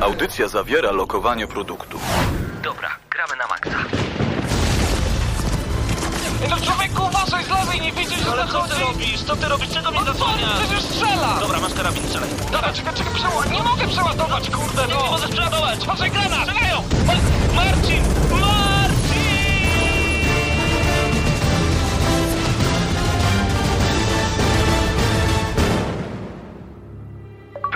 Audycja zawiera lokowanie produktu. Dobra, gramy na maksa. No człowieku, uważaj z lewej, nie widzisz, że Ale co ty zachodzi? robisz? Co ty robisz? Czego mnie No co, zasłaniasz? przecież strzela! Dobra, masz karabin, strzelaj. Dobra, czekaj, czekaj, przeładować. Nie mogę przeładować, kurde, Nie, no! nie możesz przeładować. Uważaj, granat! Strzelają! Ma- Marcin! Marcin!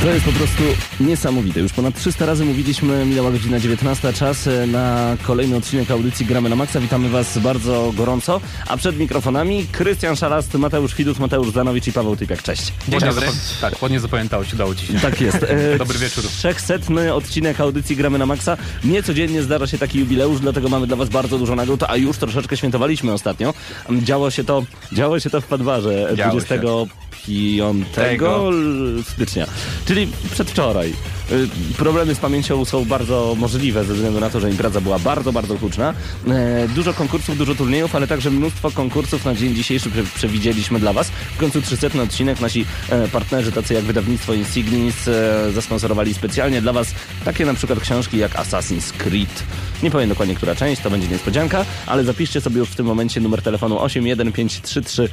To jest po prostu niesamowite. Już ponad 300 razy mówiliśmy, minęła godzina 19, czas e, na kolejny odcinek audycji Gramy na Maxa. Witamy Was bardzo gorąco, a przed mikrofonami Krystian Szalast, Mateusz Widut, Mateusz Zanowicz i Paweł Typiak. Cześć. Dzień dobry. Tak, ładnie zapamiętałeś, udało Ci się. Tak jest. E, dobry wieczór. 300 odcinek audycji Gramy na Maxa. Nie codziennie zdarza się taki jubileusz, dlatego mamy dla Was bardzo dużo nagród, a już troszeczkę świętowaliśmy ostatnio. Działo się to, działo się to w Padwarze 20... Się. 9 stycznia, czyli przedwczoraj. Y, problemy z pamięcią są bardzo możliwe ze względu na to, że impreza była bardzo, bardzo huczna. Y, dużo konkursów, dużo turniejów, ale także mnóstwo konkursów na dzień dzisiejszy przewidzieliśmy dla Was. W końcu 300 odcinek nasi e, partnerzy, tacy jak wydawnictwo Insignis, e, zasponsorowali specjalnie dla Was takie na przykład książki jak Assassin's Creed. Nie powiem dokładnie, która część, to będzie niespodzianka, ale zapiszcie sobie już w tym momencie numer telefonu 815332604.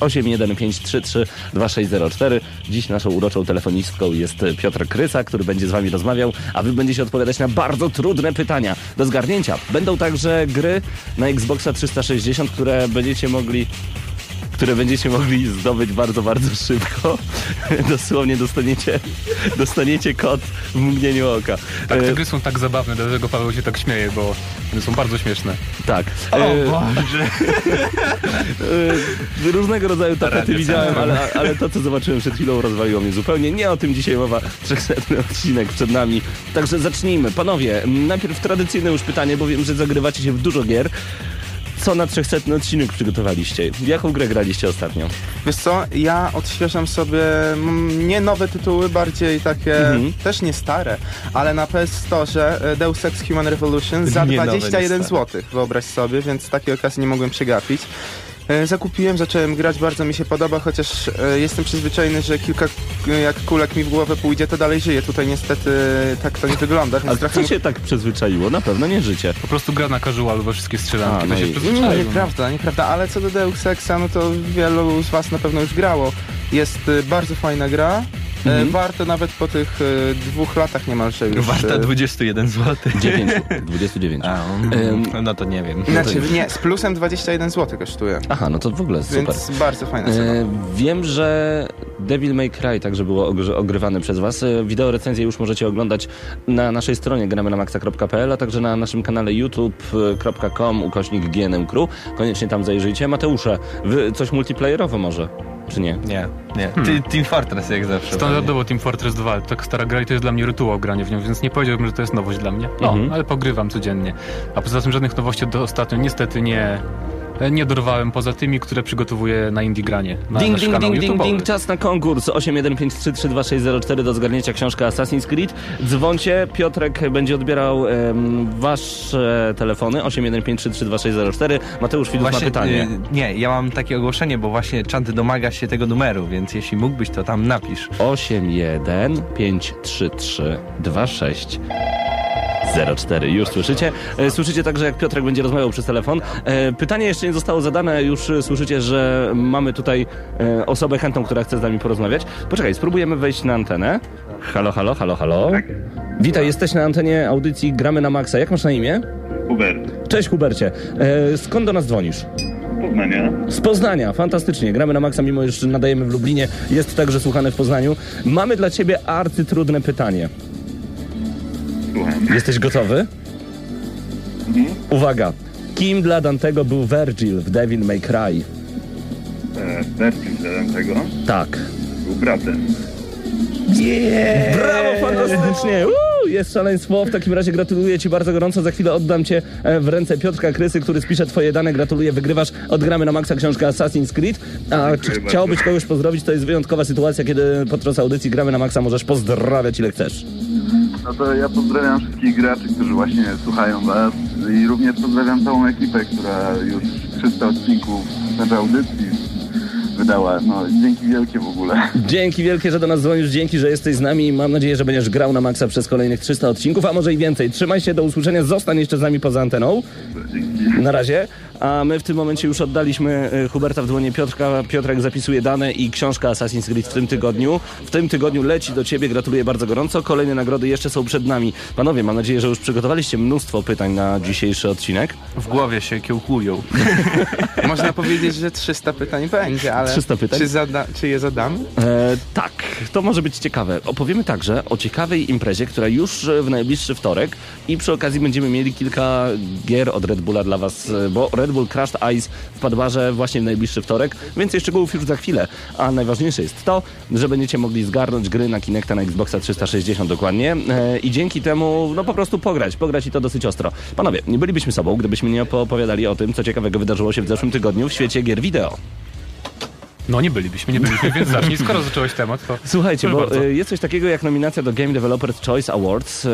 815332604. Dziś naszą uroczą telefonistką jest Piotr Kryca, który będzie z Wami rozmawiał, a Wy będziecie odpowiadać na bardzo trudne pytania do zgarnięcia. Będą także gry na Xboxa 360, które będziecie mogli które będziecie mogli zdobyć bardzo, bardzo szybko. Dosłownie dostaniecie, dostaniecie kod w mgnieniu oka. Tak, E, te gry są tak zabawne, dlatego Paweł się tak śmieje, bo one są bardzo śmieszne. Tak. E, e, różnego rodzaju tapety Radio widziałem, ale, ale to, co zobaczyłem przed chwilą, rozwaliło mnie zupełnie. Nie o tym dzisiaj mowa. 300 odcinek przed nami. Także zacznijmy. Panowie, najpierw tradycyjne już pytanie, bo wiem, że zagrywacie się w dużo gier. Co na 300 odcinek przygotowaliście? Jaką grę graliście ostatnio? Wiesz co, ja odświeżam sobie nie nowe tytuły, bardziej takie, Mhm. też nie stare, ale na PS Store e, Deus Ex Human Revolution za Nie nowe, nie 21 stare. zł, wyobraź sobie, więc takiej okazji nie mogłem przegapić. E, Zakupiłem, zacząłem grać, bardzo mi się podoba, chociaż e, jestem przyzwyczajony, że kilka e, jak kulek mi w głowę pójdzie, to dalej żyje. Tutaj niestety tak to nie wygląda, A trochę... co się tak przyzwyczaiło? Na pewno nie życie. Po prostu gra na casual we wszystkie strzelanki, A, to no się i- Nie, przyzwyczaiło. nieprawda, nieprawda, ale co do Deus Exa, no to wielu z was na pewno już grało. Jest bardzo fajna gra. Mhm. E, warto nawet po tych y, dwóch latach niemalże już. Warta e, 21 zł. 9, 29. A, mm, no to nie wiem. Znaczy, nie, z plusem 21 zł kosztuje. Aha, no to w ogóle super. Więc bardzo fajna cena. E, wiem, że Devil May Cry także było ogr- ogrywane przez was. E, Wideo recenzję już możecie oglądać na naszej stronie gramy na maxa.pl, a także na naszym kanale youtube.com ukośnik GNM Crew. Koniecznie tam zajrzyjcie. Mateusze, wy coś multiplayerowo może? Czy nie? Nie, nie. Ty, Team Fortress jak zawsze. Standardowo Team Fortress 2, tak stara gra i to jest dla mnie rytuał granie w nią, więc nie powiedziałbym, że to jest nowość dla mnie. No, Mhm. ale pogrywam codziennie. A poza tym żadnych nowości do ostatnio niestety nie, nie dorwałem, poza tymi, które przygotowuję na indie granie. Na Ding, ding, ding, ding, ding, czas na konkurs 815332604 do zgarnięcia książka Assassin's Creed. Dzwoncie, Piotrek będzie odbierał em, wasze telefony 815332604. Mateusz Widów ma pytanie. y, nie, ja mam takie ogłoszenie, bo właśnie Czanty domaga się tego numeru, więc jeśli mógłbyś, to tam napisz. 815332 04. Już słyszycie? E, Słyszycie także, jak Piotrek będzie rozmawiał przez telefon. E, Pytanie jeszcze nie zostało zadane, już słyszycie, że mamy tutaj e, osobę chętną, która chce z nami porozmawiać. Poczekaj, spróbujemy wejść na antenę. Halo, halo, halo, halo. Witaj, jesteś na antenie audycji Gramy na Maxa. Jak masz na imię? Hubert, Cześć Hubercie. Skąd do nas dzwonisz? Poznania. Z Poznania, fantastycznie. Gramy na maksa, mimo że nadajemy w Lublinie. Jest także słuchane w Poznaniu. Mamy dla ciebie arcytrudne pytanie. Słucham. Jesteś gotowy? Uwaga. Kim dla Dantego był Virgil w Devil May Cry? E, Bertil tego Tak. był bratem. Brawo, fantastycznie! Uuu, jest szaleństwo. W takim razie gratuluję Ci bardzo gorąco. Za chwilę oddam Cię e, w ręce Piotrka Krysy, który spisze Twoje dane. Gratuluję, wygrywasz. Odgramy na maksa książkę Assassin's Creed. A czy chciałbyś kogoś pozdrowić? To jest wyjątkowa sytuacja, kiedy podczas audycji gramy na maksa możesz pozdrawiać ile chcesz. No to ja pozdrawiam wszystkich graczy, którzy właśnie słuchają was i również pozdrawiam całą ekipę, która już 300 odcinków znaczy audycji wydała. No dzięki wielkie w ogóle. Dzięki wielkie, że do nas dzwonisz, dzięki, że jesteś z nami. Mam nadzieję, że będziesz grał na maksa przez kolejnych 300 odcinków, a może i więcej. Trzymaj się, do usłyszenia. Zostań jeszcze z nami poza anteną. Dzięki. Na razie. A my w tym momencie już oddaliśmy e, Huberta w dłonie Piotrka. Piotrek zapisuje dane i książka Assassin's Creed w tym tygodniu. W tym tygodniu leci do ciebie, gratuluję bardzo gorąco. Kolejne nagrody jeszcze są przed nami. Panowie, mam nadzieję, że już przygotowaliście mnóstwo pytań na dzisiejszy odcinek. W głowie się kiełkują. Można powiedzieć, że 300 pytań będzie, ale 300 pytań? Czy, zada, czy je zadamy? E, tak, to może być ciekawe. Opowiemy także o ciekawej imprezie, która już e, w najbliższy wtorek i przy okazji będziemy mieli kilka gier od Red Bulla dla Was, e, bo Red Bull Crushed Ice w Padbarze właśnie w najbliższy wtorek. Więcej szczegółów już za chwilę. A najważniejsze jest to, że będziecie mogli zgarnąć gry na Kinecta na Xboxa 360 dokładnie e, i dzięki temu no po prostu pograć, pograć i to dosyć ostro. Panowie, nie bylibyśmy sobą, gdybyśmy nie opowiadali o tym, co ciekawego wydarzyło się w zeszłym tygodniu w świecie gier wideo. No nie bylibyśmy, nie byliśmy, więc zacznij. Skoro zacząłeś temat, to... Słuchajcie, bo bardzo. y, jest coś takiego jak nominacja do Game Developers Choice Awards.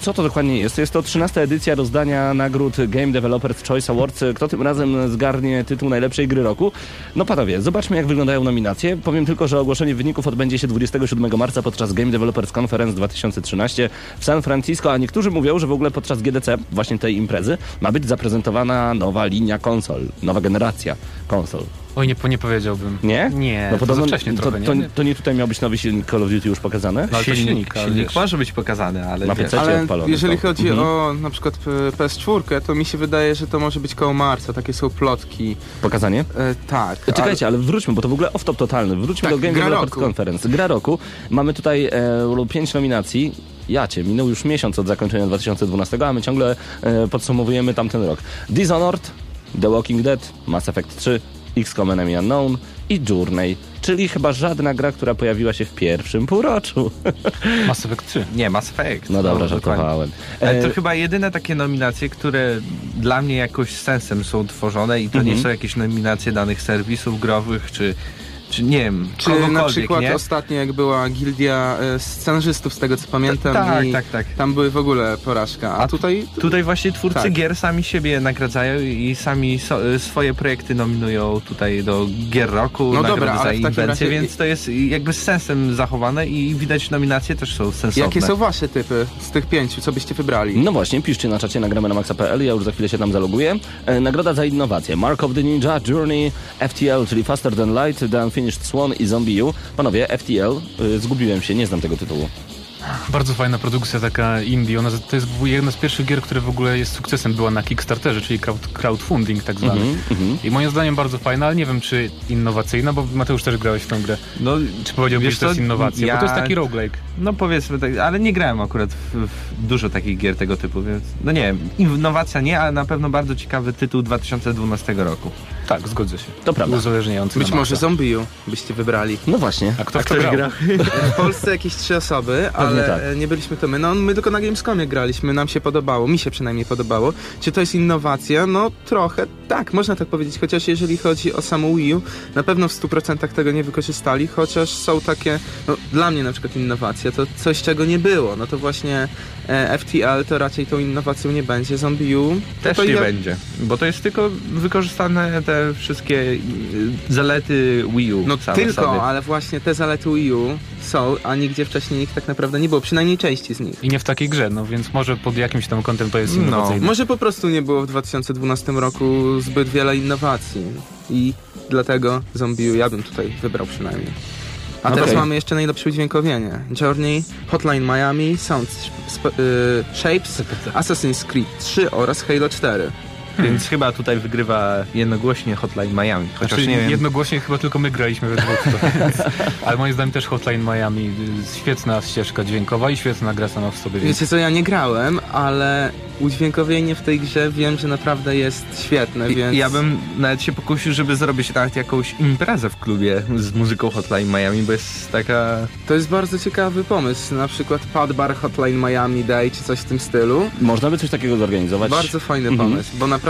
Co to dokładnie jest? Jest to 13 edycja rozdania nagród Game Developers Choice Awards. Kto tym razem zgarnie tytuł najlepszej gry roku? No panowie, zobaczmy jak wyglądają nominacje. Powiem tylko, że ogłoszenie wyników odbędzie się 27 marca podczas Game Developers Conference 2013 w San Francisco, a niektórzy mówią, że w ogóle podczas GDC, właśnie tej imprezy, ma być zaprezentowana nowa linia konsol, nowa generacja konsol. Oj, nie, nie powiedziałbym. Nie? Nie, no to za wcześnie to, trochę, to, nie? to nie tutaj miał być nowy silnik Call of Duty już pokazany? No, to silnik silnik, silnik może być pokazany, ale Na? Ale jeżeli to. chodzi Mhm. o na przykład p- PS4, to mi się wydaje, że to może być koło marca, takie są plotki. Pokazanie? E, tak. Czekajcie, ale wróćmy, bo to w ogóle off-top totalny. Wróćmy Tak, do Game roku. Conference. Gra roku. Mamy tutaj e, pięć nominacji. Jacie, minął już miesiąc od zakończenia 2012, a my ciągle e, podsumowujemy tamten rok. Dishonored, The Walking Dead, Mass Effect 3, XCOM Enemy Unknown i Journey, czyli chyba żadna gra, która pojawiła się w pierwszym półroczu. Mass Effect 3. Nie, Mass Effect. No dobra, dokładnie. żartowałem. Ale E, to chyba jedyne takie nominacje, które dla mnie jakoś sensem są tworzone i to Mhm. nie są jakieś nominacje danych serwisów growych, czy, czy nie wiem, Czy na przykład nie? ostatnio jak była gildia e, scenarzystów, z tego co pamiętam, tak, i tak, tak. tam były w ogóle porażka. A, A tutaj Tutaj właśnie twórcy Tak. gier sami siebie nagradzają i sami so, swoje projekty nominują tutaj do gier roku, No nagrody dobra, za ale inwencję, razie- więc to jest jakby z sensem zachowane i widać nominacje też są sensowne. jakie są wasze typy z tych pięciu, co byście wybrali? No właśnie, piszcie na czacie nagramy na maxa.pl, ja już za chwilę się tam zaloguję. E, nagroda za innowacje. Mark of the Ninja, Journey, FTL, czyli Faster Than Light, The Unfinished Swan i Zombie U. Panowie, FTL, y, zgubiłem się, nie znam tego tytułu. Bardzo fajna produkcja, taka indie. Ona, to jest jedna z pierwszych gier, które w ogóle jest sukcesem. Była na Kickstarterze, czyli crowd, crowdfunding tak zwany. Mhm, mhm. I moim zdaniem bardzo fajna, ale nie wiem, czy innowacyjna, bo Mateusz też grałeś w tą grę. No, Czy powiedziałbyś, że to jest innowacja? ja- Bo to jest taki roguelike. No powiedzmy tak, ale nie grałem akurat w, w dużo takich gier tego typu, więc no nie wiem, innowacja nie, ale na pewno bardzo ciekawy tytuł 2012 roku. Tak, zgodzę się. To prawda. Uzależniający Być może maksa. Zombie U byście wybrali. No właśnie. A kto w to grał? W Polsce jakieś trzy osoby, ale tak. nie byliśmy to my. No my tylko na Gamescomie graliśmy, nam się podobało, mi się przynajmniej podobało. Czy to jest innowacja? No trochę, tak, można tak powiedzieć, chociaż jeżeli chodzi o samo Wii U, na pewno w 100% tego nie wykorzystali, chociaż są takie, no dla mnie na przykład innowacja, to coś czego nie było, no to właśnie e, FTL to raczej tą innowacją nie będzie, Zombie U Też nie ja- będzie, bo to jest tylko wykorzystane te wszystkie y, zalety Wii U No tylko, sobie. ale właśnie te zalety Wii U są, a nigdzie wcześniej ich tak naprawdę nie było, przynajmniej części z nich. I nie w takiej grze, no więc może pod jakimś tam kątem to jest No, innowacyjne. Może po prostu nie było w 2012 roku zbyt wiele innowacji i dlatego Zombie ja bym tutaj wybrał przynajmniej. A teraz Okej. mamy jeszcze najlepsze udźwiękowienie. Journey, Hotline Miami, Sound Sp- y, Shapes, Assassin's Creed 3 oraz Halo 4. Więc chyba tutaj wygrywa jednogłośnie Hotline Miami. Chociaż Znaczy, nie wiem. jednogłośnie chyba tylko my graliśmy we dwóch. Ale moim zdaniem też Hotline Miami, y, świetna ścieżka dźwiękowa i świetna gra sama w sobie. Więc Wiecie co, ja nie grałem, ale udźwiękowienie w tej grze wiem, że naprawdę jest świetne, I- więc... Ja bym nawet się pokusił, żeby zrobić nawet jakąś imprezę w klubie z muzyką Hotline Miami, bo jest taka... To jest bardzo ciekawy pomysł, na przykład Pad Bar Hotline Miami Day czy coś w tym stylu. Można by coś takiego zorganizować. Bardzo fajny Mhm. pomysł, bo naprawdę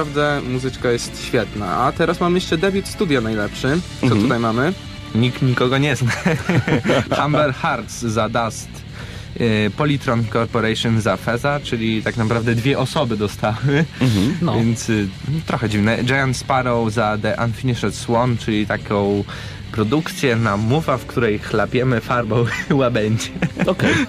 muzyczka jest świetna. A teraz mamy jeszcze debiut studia najlepszy. Co Mhm. tutaj mamy? Nikt nikogo nie zna. Humber Hearts za Dust. y, Polytron Corporation za Feza, czyli tak naprawdę dwie osoby dostały, Mhm. No. więc y, trochę dziwne. Giant Sparrow za The Unfinished Swan, czyli taką produkcję na muwa, w której chlapiemy farbą łabędzie. Okej.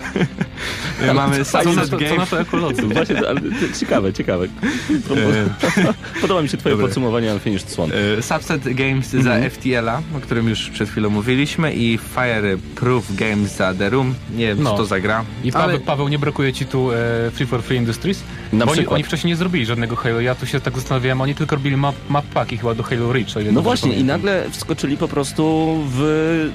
Y, Mamy co, na Sunset to, co na Games. to ekolodzy? Właśnie, to- ale ciekawe, ciekawe. Podoba mi się twoje Dobra. podsumowanie Unfinished Swan. Y, Subset Games za FTL-a, o którym już przed chwilą mówiliśmy i Fireproof Games za The Room. Nie wiem, No. co to zagra. I Paweł, Ale- Paweł, nie brakuje ci tu e, Free for Free Industries? Na Bo oni, przykład. oni wcześniej nie zrobili żadnego Halo. Ja tu się tak zastanawiałem, oni tylko robili map, map paki chyba do Halo Reach. No właśnie, i nagle wskoczyli po prostu w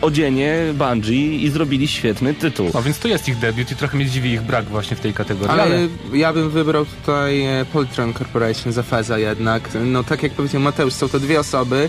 odzienie Bungie i zrobili świetny tytuł. No więc to jest ich debiut i trochę mnie dziwi ich brak właśnie w tej kategorii. Ale, Ale, ja bym wybrał tutaj e, Polytron Corporation za Feza jednak. No tak jak powiedział Mateusz, są to dwie osoby,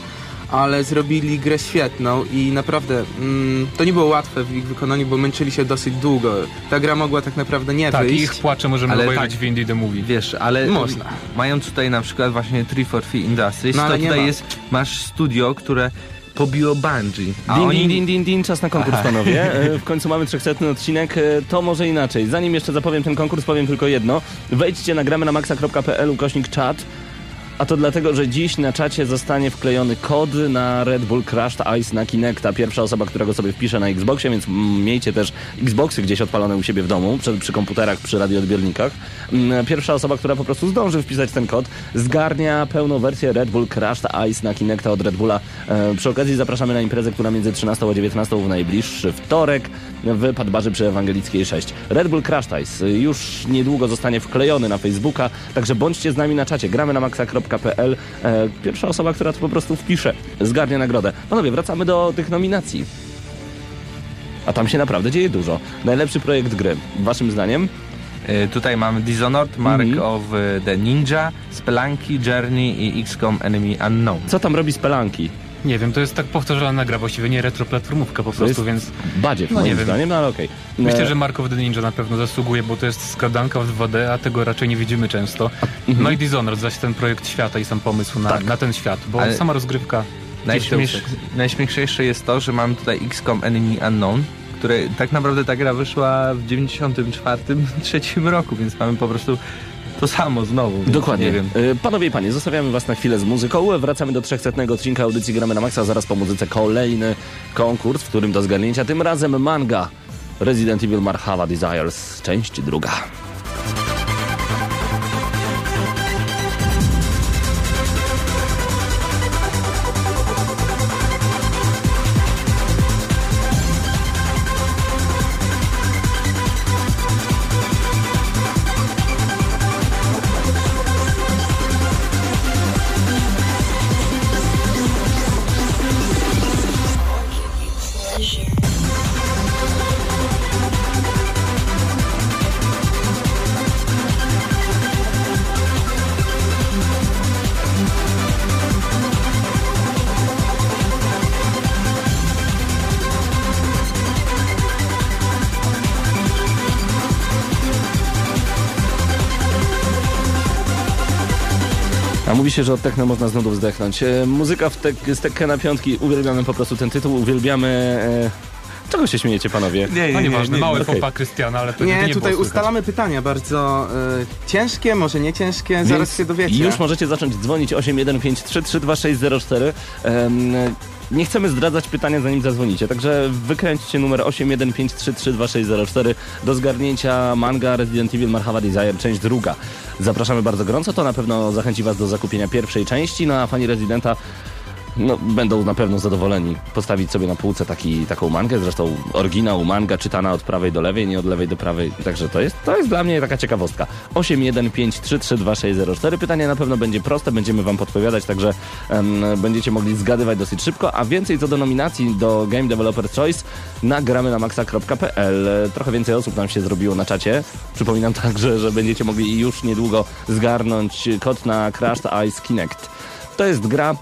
ale zrobili grę świetną i naprawdę mm, to nie było łatwe w ich wykonaniu, bo męczyli się dosyć długo. Ta gra mogła tak naprawdę nie tak, i wyjść. ich płacze możemy Ale obejrzeć tak. w Indie The Movie. Wiesz, ale Można. mając tutaj na przykład właśnie 343 Industries, No, ale to nie tutaj ma. jest, masz studio, które pobiło Bungie. A Din, oni... din, din, din, czas na konkurs, Aha. panowie. E, W końcu mamy 300 odcinek, e, to może inaczej. Zanim jeszcze zapowiem ten konkurs, powiem tylko jedno. Wejdźcie na gramy na maxa.pl ukośnik czat. A to dlatego, że dziś na czacie zostanie wklejony kod na Red Bull Crushed Ice na Kinecta. Pierwsza osoba, która go sobie wpisze na Xboxie, więc miejcie też Xboxy gdzieś odpalone u siebie w domu, przy, przy komputerach, przy radioodbiornikach. Mm, Pierwsza osoba, która po prostu zdąży wpisać ten kod, zgarnia pełną wersję Red Bull Crushed Ice na Kinecta od Red Bulla. E, Przy okazji zapraszamy na imprezę, która między 13 a 19 w najbliższy wtorek w Padbarze przy Ewangelickiej 6. Red Bull Crushed Ice już niedługo zostanie wklejony na Facebooka, także bądźcie z nami na czacie. Gramy na maxa.pl. E, Pierwsza osoba, która to po prostu wpisze, zgarnia nagrodę. Panowie, wracamy do tych nominacji. A tam się naprawdę dzieje dużo. Najlepszy projekt gry, waszym zdaniem? Y, Tutaj mamy Dishonored, Mark Mhm. of y, the Ninja, Spelunky, Journey i XCOM Enemy Unknown. Co tam robi Spelanki? Nie wiem, to jest tak powtarzalna gra, właściwie nie retroplatformówka po To prostu, jest więc Badziew, No nie wiem. zdaniem, no ale okej. myślę, E, że Mark of the Ninja na pewno zasługuje, bo to jest skradanka w 2D, a tego raczej nie widzimy często. No i Dishonored, zaś ten projekt świata i sam pomysł na, Tak. na ten świat, bo Ale- sama rozgrywka... Najśmiesz... Najśmieszniejsze jest to, że mamy tutaj XCOM Enemy Unknown, które tak naprawdę ta gra wyszła w 94-3 roku, więc mamy po prostu to samo znowu. Dokładnie. E, Panowie i panie, zostawiamy was na chwilę z muzyką. Wracamy do 300 odcinka audycji Gramy na Maxa. Zaraz po muzyce kolejny konkurs, w którym do zgarnięcia tym razem manga Resident Evil Marhava Desires, część druga. Mówi się, że od techno można z nudów zdechnąć. E, muzyka w tek, z Tekkena piątki, uwielbiamy po prostu ten tytuł, uwielbiamy... E, czego się śmiejecie, panowie? Nie, No nieważne, małe okej. popa Krystiana, ale to Nie, nie tutaj ustalamy pytania bardzo e, ciężkie, może nie ciężkie, zaraz Więc się dowiecie. Już możecie zacząć dzwonić 8153322604. Em, nie chcemy zdradzać pytania zanim zadzwonicie, także wykręćcie numer 8153322604 do zgarnięcia manga Resident Evil Marhava Desire, część druga. Zapraszamy bardzo gorąco, to na pewno zachęci was do zakupienia pierwszej części, no a fani Residenta no, będą na pewno zadowoleni postawić sobie na półce taki, taką mangę, zresztą oryginał manga czytana od prawej do lewej, nie od lewej do prawej, także to jest, to jest dla mnie taka ciekawostka. 815332604, pytanie na pewno będzie proste, będziemy wam podpowiadać, także em, będziecie mogli zgadywać dosyć szybko, a więcej co do nominacji do Game Developer Choice nagramy na maxa.pl. Trochę więcej osób nam się zrobiło na czacie. Przypominam także, że będziecie mogli już niedługo zgarnąć kod na Crashed Ice Kinect. To jest gra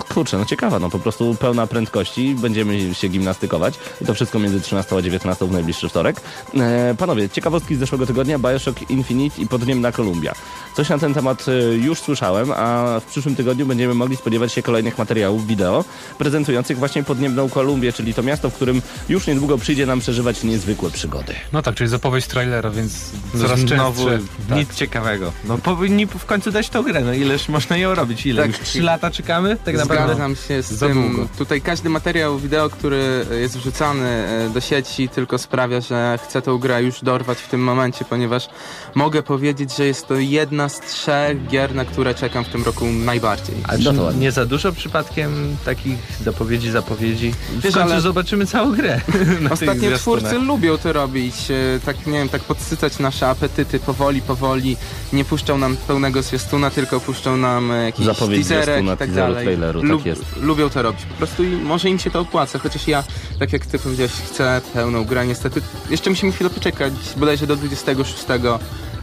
to kurczę, no ciekawa, no po prostu pełna prędkości, będziemy się gimnastykować i to wszystko między 13 a 19 w najbliższy wtorek. E, panowie, ciekawostki z zeszłego tygodnia, Bioshock Infinite i Podniemna Kolumbia. Coś na ten temat e, już słyszałem, a w przyszłym tygodniu będziemy mogli spodziewać się kolejnych materiałów wideo prezentujących właśnie Podniemną Kolumbię, czyli to miasto, w którym już niedługo przyjdzie nam przeżywać niezwykłe przygody. No tak, czyli zapowiedź trailera, więc coraz Znowu. Tak. nic ciekawego. No powinni w końcu dać tą grę, no ileż można ją robić? Ile? Tak. Już trzy lata czekamy? Tak naprawdę. Zgadzam się z Za tym. długo. Tutaj każdy materiał wideo, który jest wrzucany e, do sieci tylko sprawia, że chcę tą grę już dorwać w tym momencie, ponieważ mogę powiedzieć, że jest to jedna z trzech gier, na które czekam w tym roku najbardziej. A No czy to nie za dużo przypadkiem takich zapowiedzi, zapowiedzi? W Wiesz, końcu ale- zobaczymy całą grę. Ostatnio twórcy lubią to robić, e, tak nie wiem, tak podsycać nasze apetyty powoli, powoli. Nie puszczą nam pełnego zwiastuna, tylko puszczą nam e, jakiś Zapowiedź teaserek i tak dalej. traileru, tak jest. Lubią to robić. Po prostu i może im się to opłaca, chociaż ja, tak jak ty powiedziałeś, chcę pełną grę. Niestety jeszcze musimy chwilę poczekać, bodajże do 26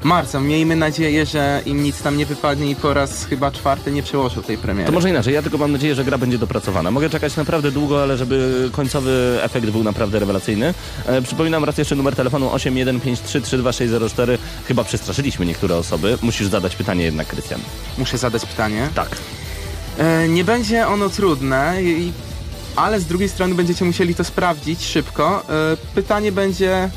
marca. Miejmy nadzieję, że im nic tam nie wypadnie i po raz chyba czwarty nie przełożą tej premiery. To może inaczej, ja tylko mam nadzieję, że gra będzie dopracowana. Mogę czekać naprawdę długo, ale żeby końcowy efekt był naprawdę rewelacyjny. E, przypominam raz jeszcze numer telefonu 8153320604. Chyba przestraszyliśmy niektóre osoby. Musisz zadać pytanie jednak, Krystian. Muszę zadać pytanie. Tak. E, nie będzie ono trudne, i, ale z drugiej strony będziecie musieli to sprawdzić szybko. E, pytanie będzie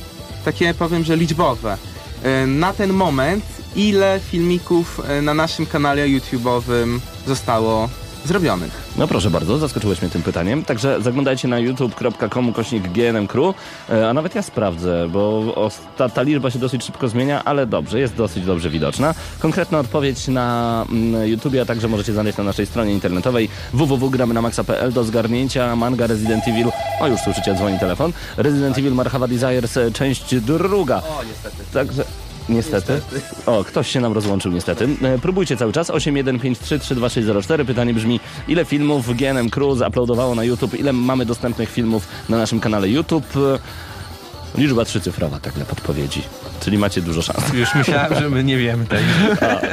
takie, powiem, że liczbowe. E, na ten moment, ile filmików e, na naszym kanale YouTube'owym zostało zrobionych? No proszę bardzo, zaskoczyłeś mnie tym pytaniem. Także zaglądajcie na youtube.com kośnik GNM Crew, e, a nawet ja sprawdzę, bo ta, ta liczba się dosyć szybko zmienia, ale dobrze, jest dosyć dobrze widoczna. Konkretna odpowiedź na mm, YouTubie, a także możecie znaleźć na naszej stronie internetowej www.gramy-na-maxa.pl do zgarnięcia manga Resident Evil. O, już słyszycie, dzwoni telefon. Resident Evil Marhava Desires, e, część druga. O, niestety. Także... Niestety. O, ktoś się nam rozłączył niestety. E, próbujcie cały czas. 8153320604. Pytanie brzmi, ile filmów GNM Crew uploadowało na YouTube? Ile mamy dostępnych filmów na naszym kanale YouTube? Liczba trzycyfrowa, tak dla podpowiedzi. Czyli macie dużo szans. Już myślałem, że my nie wiemy tego.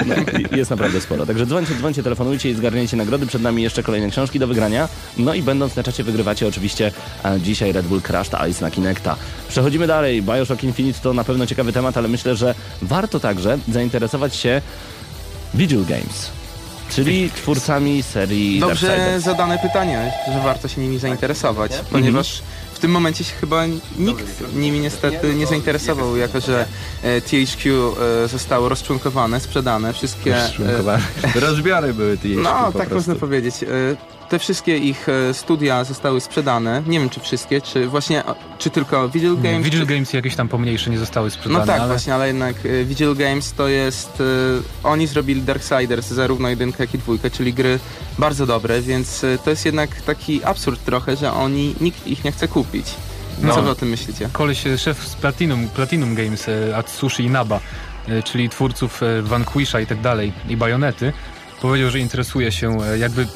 No, jest naprawdę sporo. Także dzwońcie, dzwońcie, telefonujcie i zgarniajcie nagrody. Przed nami jeszcze kolejne książki do wygrania. No i będąc na czacie wygrywacie oczywiście dzisiaj Red Bull Crashed Ice na Kinecta. Przechodzimy dalej. Bioshock Infinite to na pewno ciekawy temat, ale myślę, że warto także zainteresować się Vigil Games. Czyli twórcami serii Dobrze zadane pytanie, że warto się nimi zainteresować, ponieważ w tym momencie się chyba nikt nimi niestety nie zainteresował, jako że e, THQ e, zostało rozczłonkowane, sprzedane, wszystkie... e, Szunkowane. Rozbiory były ty No, tak można powiedzieć. Te wszystkie ich e, studia zostały sprzedane. Nie wiem, czy wszystkie, czy właśnie, czy tylko Vigil Nie, Games. Vigil czy... Games jakieś tam pomniejsze nie zostały sprzedane, No tak, ale właśnie, ale jednak e, Vigil Games to jest... e, Oni zrobili Darksiders, zarówno jedynkę, jak i dwójkę, czyli gry bardzo dobre, więc to jest jednak taki absurd trochę, że oni, nikt ich nie chce kupić. No. Co wy o tym myślicie? koleś, szef z Platinum, Platinum Games, Atsushi Inaba, czyli twórców Vanquisha i tak dalej, i Bajonety, powiedział, że interesuje się, e, jakby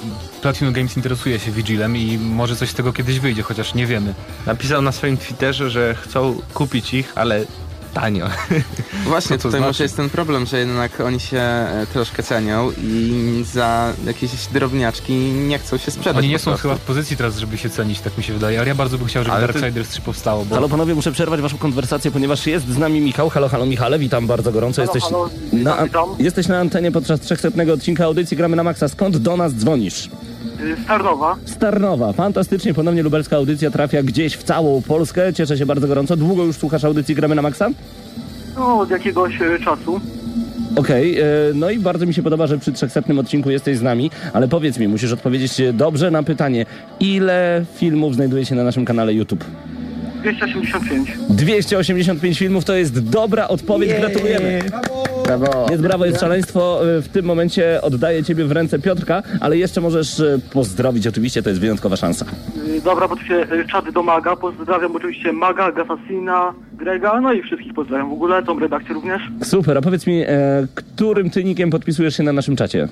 Platinum Games interesuje się Vigilem i może coś z tego kiedyś wyjdzie, chociaż nie wiemy. Napisał na swoim Twitterze, że chcą kupić ich, ale tanio. Właśnie, tutaj znaczy? może jest ten problem, że jednak oni się e, troszkę cenią i za jakieś drobniaczki nie chcą się sprzedać Oni nie są chyba w pozycji teraz, żeby się cenić, tak mi się wydaje, ale ja bardzo bym chciał, żeby Ale ty- Darksiders 3 powstało, bo Halo panowie, muszę przerwać waszą konwersację, ponieważ jest z nami Michał. Halo, halo Michale, witam bardzo gorąco. jesteś, halo, na, witam. jesteś na antenie podczas 300 odcinka audycji Gramy na Maxa. Skąd do nas dzwonisz? Y, Starnowa. Z Tarnowa. Fantastycznie, ponownie lubelska audycja trafia gdzieś w całą Polskę. Cieszę się bardzo gorąco. Długo już słuchasz audycji Gramy na Maxa? No, od jakiegoś e, czasu. Okej, e, no i bardzo mi się podoba, że przy 300 odcinku jesteś z nami, ale powiedz mi, musisz odpowiedzieć dobrze na pytanie, ile filmów znajduje się na naszym kanale YouTube? 285. 285 filmów to jest dobra odpowiedź, gratulujemy. Brawo. Jest brawo, jest szaleństwo. Y, W tym momencie oddaję ciebie w ręce Piotrka, ale jeszcze możesz y, pozdrowić oczywiście, to jest wyjątkowa szansa. Y, Dobra, bo tu się czat domaga. Pozdrawiam oczywiście Maga, Gasassina, Grega, no i wszystkich pozdrawiam w ogóle, tą redakcję również. Super, a powiedz mi, e, którym ty nickiem podpisujesz się na naszym czacie?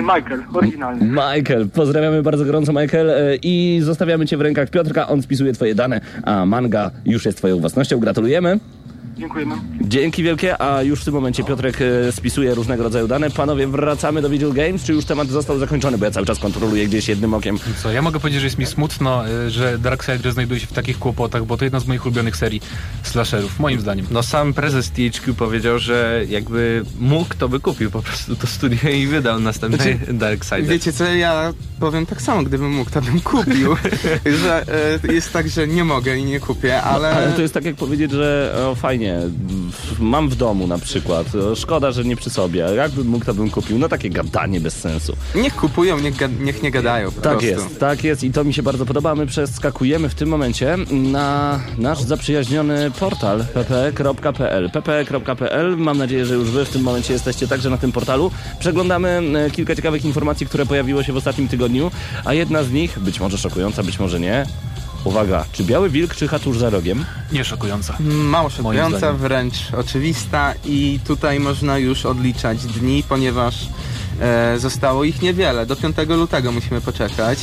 Michael, oryginalny. Michael, pozdrawiamy bardzo gorąco Michael e, i zostawiamy cię w rękach Piotrka, on spisuje twoje dane, a manga już jest twoją własnością. Gratulujemy. Dziękujemy. Dzięki wielkie, a już w tym momencie Piotrek e, spisuje różnego rodzaju dane. Panowie, wracamy do Video Games, czy już temat został zakończony, bo ja cały czas kontroluję gdzieś jednym okiem. Co, ja mogę powiedzieć, że jest mi smutno, y, że Darksider znajduje się w takich kłopotach, bo to jedna z moich ulubionych serii slasherów, moim zdaniem. No sam prezes THQ powiedział, że jakby mógł, to by kupił po prostu to studio i wydał następny Znaczy, Dark Side. Wiecie co, ja powiem tak samo, gdybym mógł, to bym kupił. że e, jest tak, że nie mogę i nie kupię, ale... Ale to jest tak jak powiedzieć, że o, fajnie, w- mam w domu na przykład, szkoda, że nie przy sobie, jakbym mógł, to bym kupił. No takie gadanie bez sensu. Niech kupują, niech, niech nie gadają po Tak prostu. jest, tak jest i to mi się bardzo podoba. My przeskakujemy w tym momencie na nasz zaprzyjaźniony portal pp.pl. pp.pl. Mam nadzieję, że już wy w tym momencie jesteście także na tym portalu. Przeglądamy e, kilka ciekawych informacji, które pojawiło się w ostatnim tygodniu, a jedna z nich, być może szokująca, być może nie. Uwaga, czy biały wilk czyha tuż za rogiem? Nie szokująca. Mało szokująca, wręcz oczywista i tutaj można już odliczać dni, ponieważ e, zostało ich niewiele. Do 5 lutego musimy poczekać.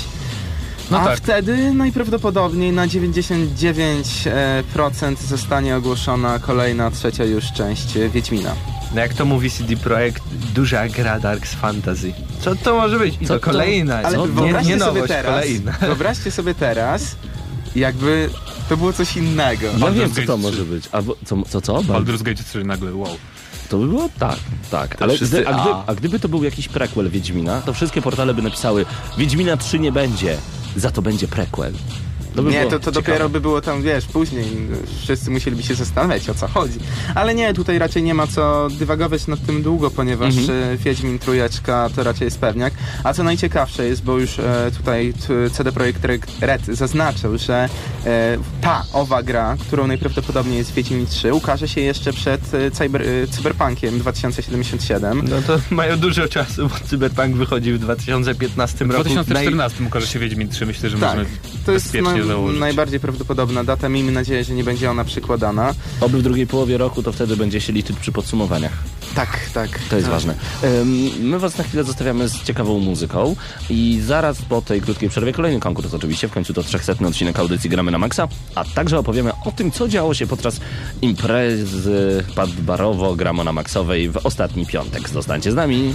No A tak. wtedy najprawdopodobniej na 99% zostanie ogłoszona kolejna, trzecia już część e, Wiedźmina. No jak to mówi CD Projekt, duża gra Darks Fantasy. Co to może być? I Co to to- kolejna. Ale co? nie, wyobraźcie nie sobie nowość, teraz, kolejna. wyobraźcie sobie teraz, jakby to było coś innego. Ja Baldur's wiem, co Gate to 3. może być. Albo, co, co, co? Bal- Baldur's Gate 3 nagle, wow. To by było tak, tak. Ale wszyscy gdy, a, gdy, a. a gdyby to był jakiś prequel Wiedźmina, to wszystkie portale by napisały Wiedźmina 3 nie będzie, za to będzie prequel. To by nie, to, to ciekawe. dopiero by było tam, wiesz, później. Wszyscy musieliby się zastanawiać, o co chodzi. Ale nie, tutaj raczej nie ma co dywagować nad tym długo, ponieważ mhm. Wiedźmin Trójeczka to raczej jest pewniak. A co najciekawsze jest, bo już e, tutaj CD Projekt Red zaznaczył, że e, ta owa gra, którą najprawdopodobniej jest Wiedźmin 3, ukaże się jeszcze przed e, cyber, e, Cyberpunkiem 2077. No to mają dużo czasu, bo Cyberpunk wychodził w 2015 W roku. 2014 ukaże się Wiedźmin 3, myślę, że Tak, możemy to jest bezpiecznie założyć. najbardziej prawdopodobna data. Miejmy nadzieję, że nie będzie ona przykładana. Oby w drugiej połowie roku, to wtedy będzie się liczyć przy podsumowaniach. Tak, tak. To jest tak. ważne. My was na chwilę zostawiamy z ciekawą muzyką i zaraz po tej krótkiej przerwie kolejny konkurs oczywiście, w końcu to 300 odcinek audycji Gramy na Maxa, a także opowiemy o tym, co działo się podczas imprezy Barowo Gramo na Maxowej w ostatni piątek. Zostańcie z nami.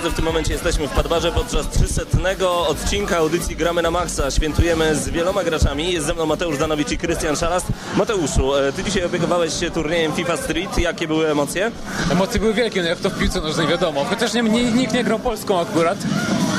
Drodzy, w tym momencie jesteśmy w Padbarze podczas 300 odcinka audycji Gramy na Maxa. Świętujemy z wieloma graczami. Jest ze mną Mateusz Danowicz i Krystian Szalast. Mateuszu, e, ty dzisiaj opiekowałeś się turniejem FIFA Street. Jakie były emocje? Emocje były wielkie, no jak to w piłce nożnej wiadomo. Chociaż nie, nikt nie grał Polską akurat,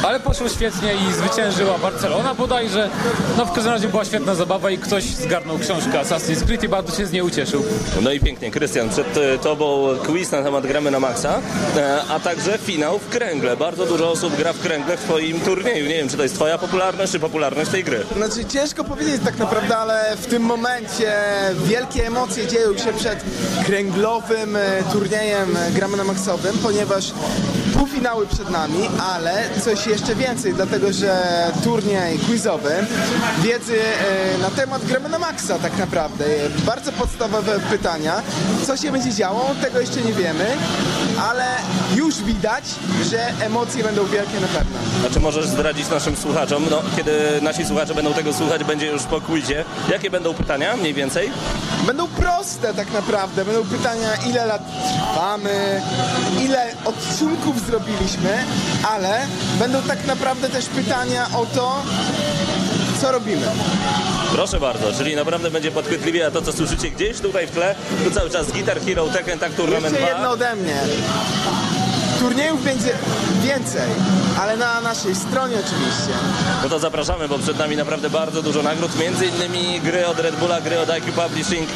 ale poszło świetnie i zwyciężyła Barcelona bodajże. No w każdym razie była świetna zabawa i ktoś zgarnął książkę Assassin's Creed i bardzo się z niej ucieszył. No i pięknie, Krystian, przed e, tobą quiz na temat Gramy na Maxa, e, a także finał w kręgle. Bardzo dużo osób gra w kręgle w twoim turnieju. Nie wiem, czy to jest twoja popularność, czy popularność tej gry. Znaczy ciężko powiedzieć tak naprawdę, ale w tym momencie wielkie emocje dzieją się przed kręglowym e, turniejem gramy na maksowym, ponieważ półfinały przed nami, ale coś jeszcze więcej, dlatego że turniej quizowy wiedzy e, na temat gramy na maksa tak naprawdę. Bardzo podstawowe pytania. Co się będzie działo, tego jeszcze nie wiemy, ale już widać, że emocje będą wielkie na pewno. A czy możesz zdradzić naszym słuchaczom, no kiedy nasi słuchacze będą tego słuchać, będzie już po quizie. Jakie będą pytania mniej więcej? Będą proste tak naprawdę. Będą pytania, ile lat trwamy, ile odcinków zrobiliśmy, ale będą tak naprawdę też pytania o to, co robimy. Proszę bardzo, czyli naprawdę będzie podchwytliwie, a to co słyszycie gdzieś tutaj w tle, to cały czas Guitar Hero Tekken Tag Tournament Jeszcze 2. jedno ode mnie. Turniejów będzie więcej, ale na naszej stronie oczywiście. No to zapraszamy, bo przed nami naprawdę bardzo dużo nagród, między innymi gry od Red Bulla, gry od IQ Publishing,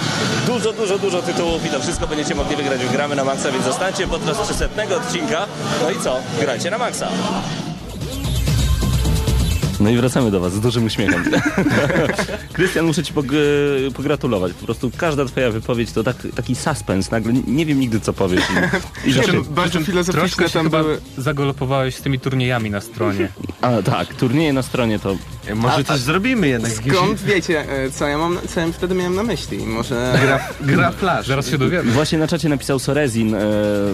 dużo, dużo, dużo tytułów i to wszystko będziecie mogli wygrać w Gramy na Maxa, więc zostańcie podczas 300 odcinka. No i co? Grajcie na Maxa. No i wracamy do Was z dużym uśmiechem. Krystian, muszę Ci pog- pogratulować. Po prostu każda Twoja wypowiedź to tak, taki suspens. Nagle nie wiem nigdy, co powiesz. I, i Przy rzeczy. czym, bardzo przy czym filozoficzne tam były. zagolopowałeś z tymi turniejami na stronie. A tak, turnieje na stronie to Może coś zrobimy jednak. Skąd wiecie, e, co ja mam, co ja wtedy miałem na myśli? Może... Gra, gra flash. Zaraz się dowiemy. Właśnie na czacie napisał Sorezin, e,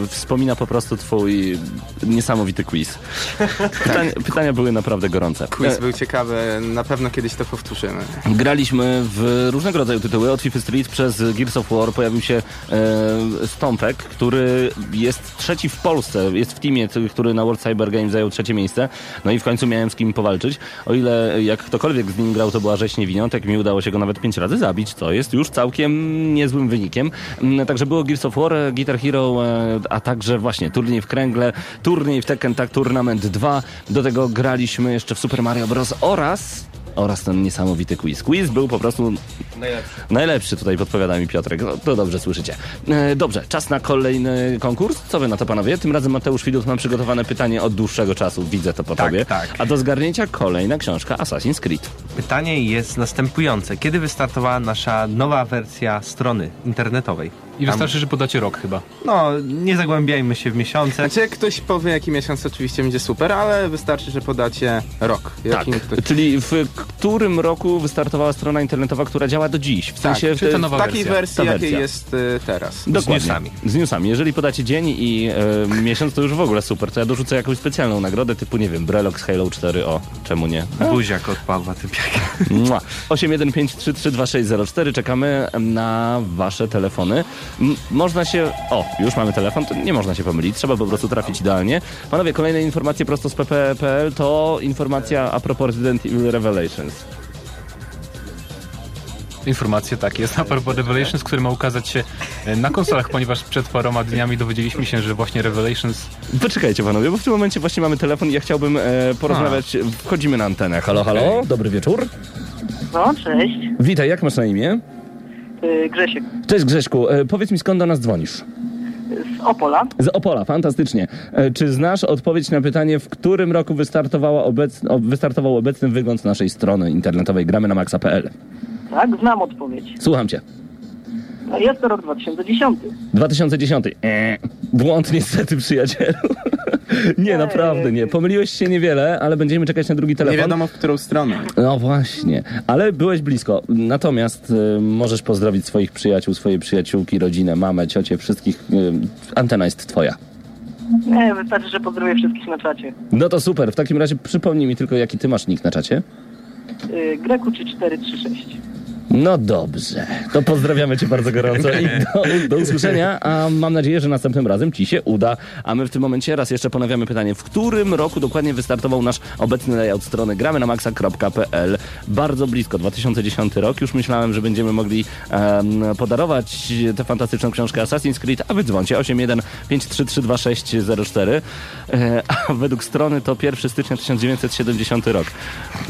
wspomina po prostu twój niesamowity quiz. Pytania, pytania były naprawdę gorące. Quiz E, był ciekawy, na pewno kiedyś to powtórzymy. Graliśmy w różnego rodzaju tytuły. Od FIFA Street przez Gears of War pojawił się e, Stąpek, który jest trzeci w Polsce. Jest w teamie, który na World Cyber Games zajął trzecie miejsce. No i w końcu miałem z kim powalczyć. O ile jak ktokolwiek z nim grał, to była rzeź niewiniątek. Mi udało się go nawet pięć razy zabić, co jest już całkiem niezłym wynikiem. Mm, Także było Gears of War, e, Guitar Hero, e, a także właśnie turniej w kręgle, turniej w Tekken Tag Tournament 2. Do tego graliśmy jeszcze w Super Mario Bros. oraz oraz ten niesamowity quiz. Quiz był po prostu najlepszy. Najlepszy tutaj podpowiada mi Piotrek. No, to dobrze słyszycie. E, dobrze, czas na kolejny konkurs. Co wy na to panowie? Tym razem Mateusz Widut mam przygotowane pytanie od dłuższego czasu. Widzę to po Tak, tobie. tak. A do zgarnięcia kolejna książka Assassin's Creed. Pytanie jest następujące. Kiedy wystartowała nasza nowa wersja strony internetowej? I Tam- wystarczy, że podacie rok chyba. No, nie zagłębiajmy się w miesiące. Znaczy, jak ktoś powie, jaki miesiąc, oczywiście będzie super, ale wystarczy, że podacie rok. Jakim tak. ktoś... Czyli w którym roku wystartowała strona internetowa, która działa do dziś? W sensie tak, w, czy ta nowa w takiej wersja? wersji, Ta jakiej wersja. jest y, teraz. Dokładnie. newsami. Z newsami. Jeżeli podacie dzień i e, miesiąc, to już w ogóle super. To ja dorzucę jakąś specjalną nagrodę typu, nie wiem, Brelok z Halo 4. O, czemu nie? Buziak od Pawła Typiaka. Mua. 815332604 czekamy na wasze telefony. Można się... O, już mamy telefon, to nie można się pomylić, trzeba po prostu trafić idealnie. Panowie, kolejne informacje prosto z pp.pl to informacja a propos Resident Evil Revelations. Informacje tak jest a propos Revelations, który ma ukazać się e, na konsolach, ponieważ przed paroma dniami dowiedzieliśmy się, że właśnie Revelations Poczekajcie panowie, bo w tym momencie właśnie mamy telefon i ja chciałbym e, porozmawiać. Wchodzimy na antenę. Halo, halo, dobry wieczór. No, cześć. Witaj, jak masz na imię? Yy, Grzesiek Cześć Grześku, e, powiedz mi skąd do nas dzwonisz? z Opola. Z Opola, fantastycznie. E, Czy znasz odpowiedź na pytanie, w którym roku wystartowała obecn- o- wystartował obecny wygląd naszej strony internetowej gramy na maxa.pl? Tak, znam odpowiedź. Słucham cię. No jest to rok 2010. 2010. Eee, błąd niestety, przyjacielu. nie, naprawdę nie. Pomyliłeś się niewiele, ale będziemy czekać na drugi telefon. Nie wiadomo, w którą stronę. No właśnie, ale byłeś blisko. Natomiast y, możesz pozdrowić swoich przyjaciół, swoje przyjaciółki, rodzinę, mamę, ciocię, wszystkich. Y, antena jest twoja. Nie, wystarczy, że pozdrowię wszystkich na czacie. No to super. W takim razie przypomnij mi tylko, jaki ty masz nick na czacie. Yy, Greku 3436. No dobrze, to pozdrawiamy Cię bardzo gorąco i do, do usłyszenia, a mam nadzieję, że następnym razem Ci się uda. A my w tym momencie raz jeszcze ponawiamy pytanie, w którym roku dokładnie wystartował nasz obecny layout strony gramy na maxa.pl. Bardzo blisko, 2010 rok. Już myślałem, że będziemy mogli em, podarować tę fantastyczną książkę Assassin's Creed, a wy dzwoncie 8153322604. E, a według strony to 1 stycznia 1970 rok.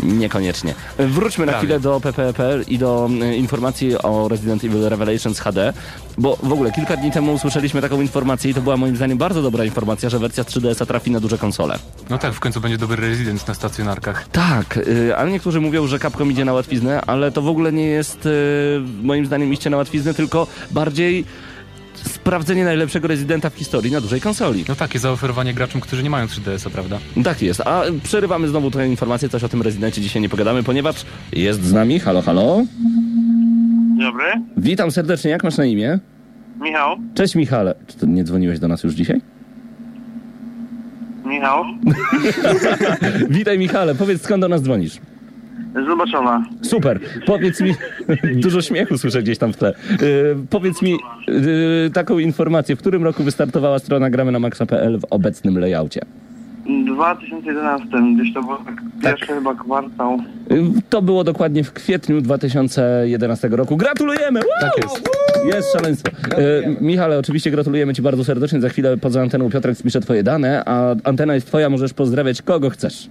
Niekoniecznie. Wróćmy na Prawie. chwilę do PPPL i do informacji o Resident Evil Revelations HD, bo w ogóle kilka dni temu usłyszeliśmy taką informację i to była moim zdaniem bardzo dobra informacja, że wersja 3DS-a trafi na duże konsole. No tak, w końcu będzie dobry Resident na stacjonarkach. Tak, y, ale niektórzy mówią, że Capcom idzie na łatwiznę, ale to w ogóle nie jest y, moim zdaniem iście na łatwiznę, tylko bardziej sprawdzenie najlepszego rezydenta w historii na dużej konsoli. No takie zaoferowanie graczom, którzy nie mają 3DS-a, prawda? Tak jest, a przerywamy znowu tę informację, coś o tym rezydencie dzisiaj nie pogadamy, ponieważ jest z nami, halo, halo. Dzień dobry, Witam serdecznie, jak masz na imię? Michał. Cześć Michale. Czy to nie dzwoniłeś do nas już dzisiaj? Michał. Witaj Michale, powiedz skąd do nas dzwonisz? Zobaczona. Super. Powiedz mi, dużo śmiechu słyszę gdzieś tam w tle. Yy, powiedz mi yy, taką informację, w którym roku wystartowała strona gramy na maxa.pl w obecnym layoutie? W 2011, gdzieś to było tak pierwszy chyba kwartał. Yy, to było dokładnie w kwietniu 2011 roku. Gratulujemy! Wow! Tak jest. Jest szaleństwo. Yy, Michale, oczywiście gratulujemy Ci bardzo serdecznie. Za chwilę poza anteną Piotrek spisze Twoje dane, a antena jest Twoja, możesz pozdrawiać kogo chcesz.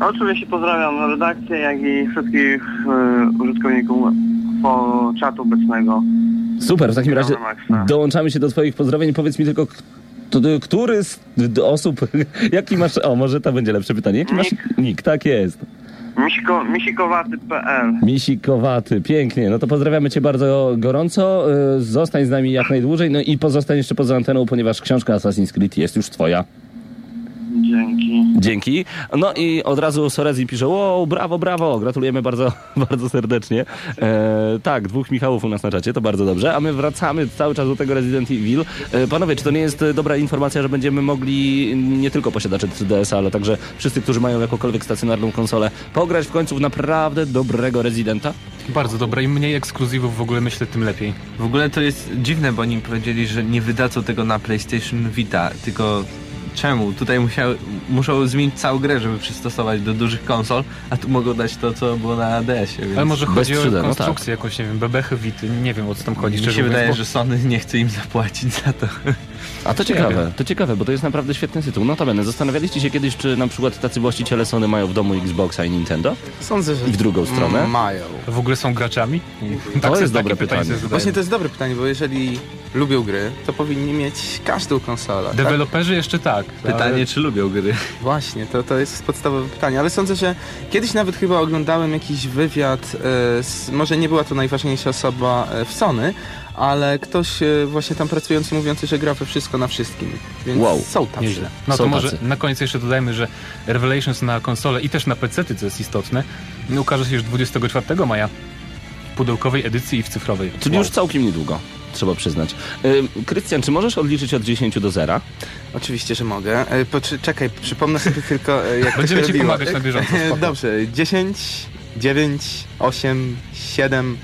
Oczywiście pozdrawiam? Redakcję, jak i wszystkich e, użytkowników po czatu obecnego. Super, w takim razie dołączamy się do Twoich pozdrowień. Powiedz mi tylko, który z osób, jaki masz, o może to będzie lepsze pytanie, jaki masz nick, tak jest. Misiko, misikowaty.pl Misikowaty, pięknie, no to pozdrawiamy Cię bardzo gorąco, y, zostań z nami jak najdłużej, no i pozostań jeszcze poza anteną, ponieważ książka Assassin's Creed jest już Twoja. Dzięki. Dzięki. No i od razu Sorezi pisze, wow, brawo, brawo, gratulujemy bardzo, bardzo serdecznie. E, tak, dwóch Michałów u nas na czacie, to bardzo dobrze, a my wracamy cały czas do tego Resident Evil. E, panowie, czy to nie jest dobra informacja, że będziemy mogli nie tylko posiadacze 3DS, ale także wszyscy, którzy mają jakąkolwiek stacjonarną konsolę, pograć w końcu w naprawdę dobrego Residenta? Bardzo dobre. Im mniej ekskluzywów w ogóle myślę, tym lepiej. W ogóle to jest dziwne, bo oni powiedzieli, że nie wydadzą tego na PlayStation Vita, tylko czemu? Tutaj musiały, muszą zmienić całą grę, żeby przystosować do dużych konsol, a tu mogą dać to, co było na DS-ie. Więc Ale może chodzi o 3D, no konstrukcję jakąś, nie wiem, bebechy, wity, nie wiem o co tam chodzi. Mi się mówiąc, wydaje, bo- że Sony nie chce im zapłacić za to. A to ciekawe, to ciekawe, bo to jest naprawdę świetny tytuł. Notabene, zastanawialiście się kiedyś, czy na przykład tacy właściciele Sony mają w domu Xboxa i Nintendo? Sądzę, że I w drugą stronę? mają. W ogóle są graczami? To sobie jest dobre pytanie. Właśnie to jest dobre pytanie, bo jeżeli lubią gry, to powinni mieć każdą konsolę. Tak? Deweloperzy jeszcze tak. Pytanie, ale- czy lubią gry. Właśnie, to, to jest podstawowe pytanie, ale sądzę, że kiedyś nawet chyba oglądałem jakiś wywiad, e, z, może nie była to najważniejsza osoba e, w Sony, ale ktoś e, właśnie tam pracujący mówiący, że gra we wszystko na wszystkim, więc Wow, są tacy. Nieźle. No Są to może tacy. na koniec jeszcze dodajmy, że Revelations na konsolę i też na PC, co jest istotne, ukaże się już 24 maja w pudełkowej edycji i w cyfrowej. Czyli Wow. już całkiem niedługo, trzeba przyznać. Krystian, czy możesz odliczyć od 10 do 0? Oczywiście, że mogę. E, poczy- czekaj, przypomnę sobie tylko, e, jak Będziemy to się ci robiło. pomagać na bieżąco, E, spoko. Dobrze, 10, 9, 8, 7,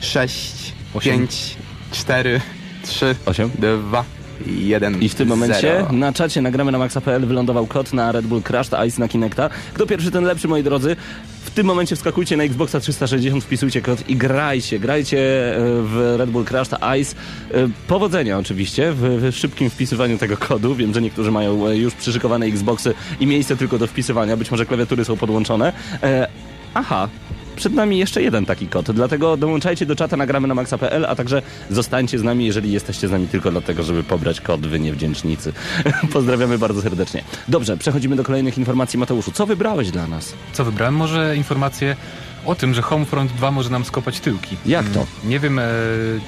6, Osiem. 5, 4, 3, 8? 2, 1. I w tym momencie na czacie nagramy na maxa.pl wylądował kod na Red Bull Crushed Ice na Kinecta. Kto pierwszy, ten lepszy, moi drodzy. W tym momencie wskakujcie na Xboxa 360, wpisujcie kod i grajcie. Grajcie e, w Red Bull Crushed Ice. E, Powodzenia oczywiście w, w szybkim wpisywaniu tego kodu. Wiem, że niektórzy mają e, już przyszykowane Xboxy i miejsce tylko do wpisywania. Być może klawiatury są podłączone. Aha, przed nami jeszcze jeden taki kod, dlatego dołączajcie do czata nagramy na maxa.pl, a także zostańcie z nami, jeżeli jesteście z nami tylko dlatego, żeby pobrać kod, wy niewdzięcznicy. Pozdrawiamy bardzo serdecznie. Dobrze, przechodzimy do kolejnych informacji. Mateuszu, co wybrałeś dla nas? Co wybrałem? Może informację o tym, że Homefront 2 może nam skopać tyłki. Jak to? Mm, Nie wiem, e,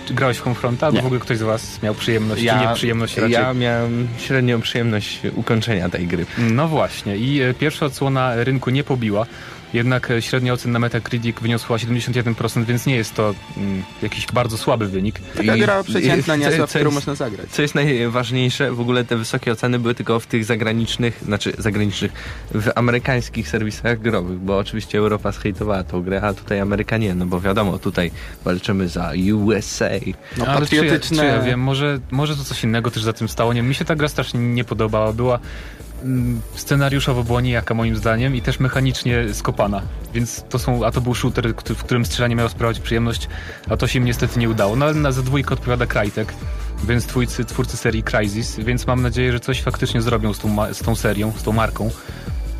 czy grałeś w Homefronta, albo Nie. w ogóle ktoś z was miał przyjemność, czy nieprzyjemność raczej. ja miałem średnią przyjemność ukończenia tej gry. No właśnie i e, pierwsza odsłona rynku nie pobiła. Jednak e, średnia ocena na Metacritic wyniosła 71%, więc nie jest to mm, jakiś bardzo słaby wynik. Taka gra przeciętna, i- niezła, w którą można zagrać. Co jest najważniejsze, w ogóle te wysokie oceny były tylko w tych zagranicznych, znaczy zagranicznych, w amerykańskich serwisach growych, bo oczywiście Europa zhejtowała tą grę, a tutaj Ameryka nie, no bo wiadomo, tutaj walczymy za USA. No, Ale czy ja, patriotyczne... czy ja wiem, może, może to coś innego też za tym stało. Nie, mi się ta gra strasznie nie podobała. Była scenariuszowo była nijaka moim zdaniem i też mechanicznie skopana. Więc to są, a to był shooter, w którym strzelanie miało sprawiać przyjemność, a to się im niestety nie udało. No ale na za dwójkę odpowiada Crytek, więc twórcy, twórcy serii Crysis, więc mam nadzieję, że coś faktycznie zrobią z tą, z tą serią, z tą marką.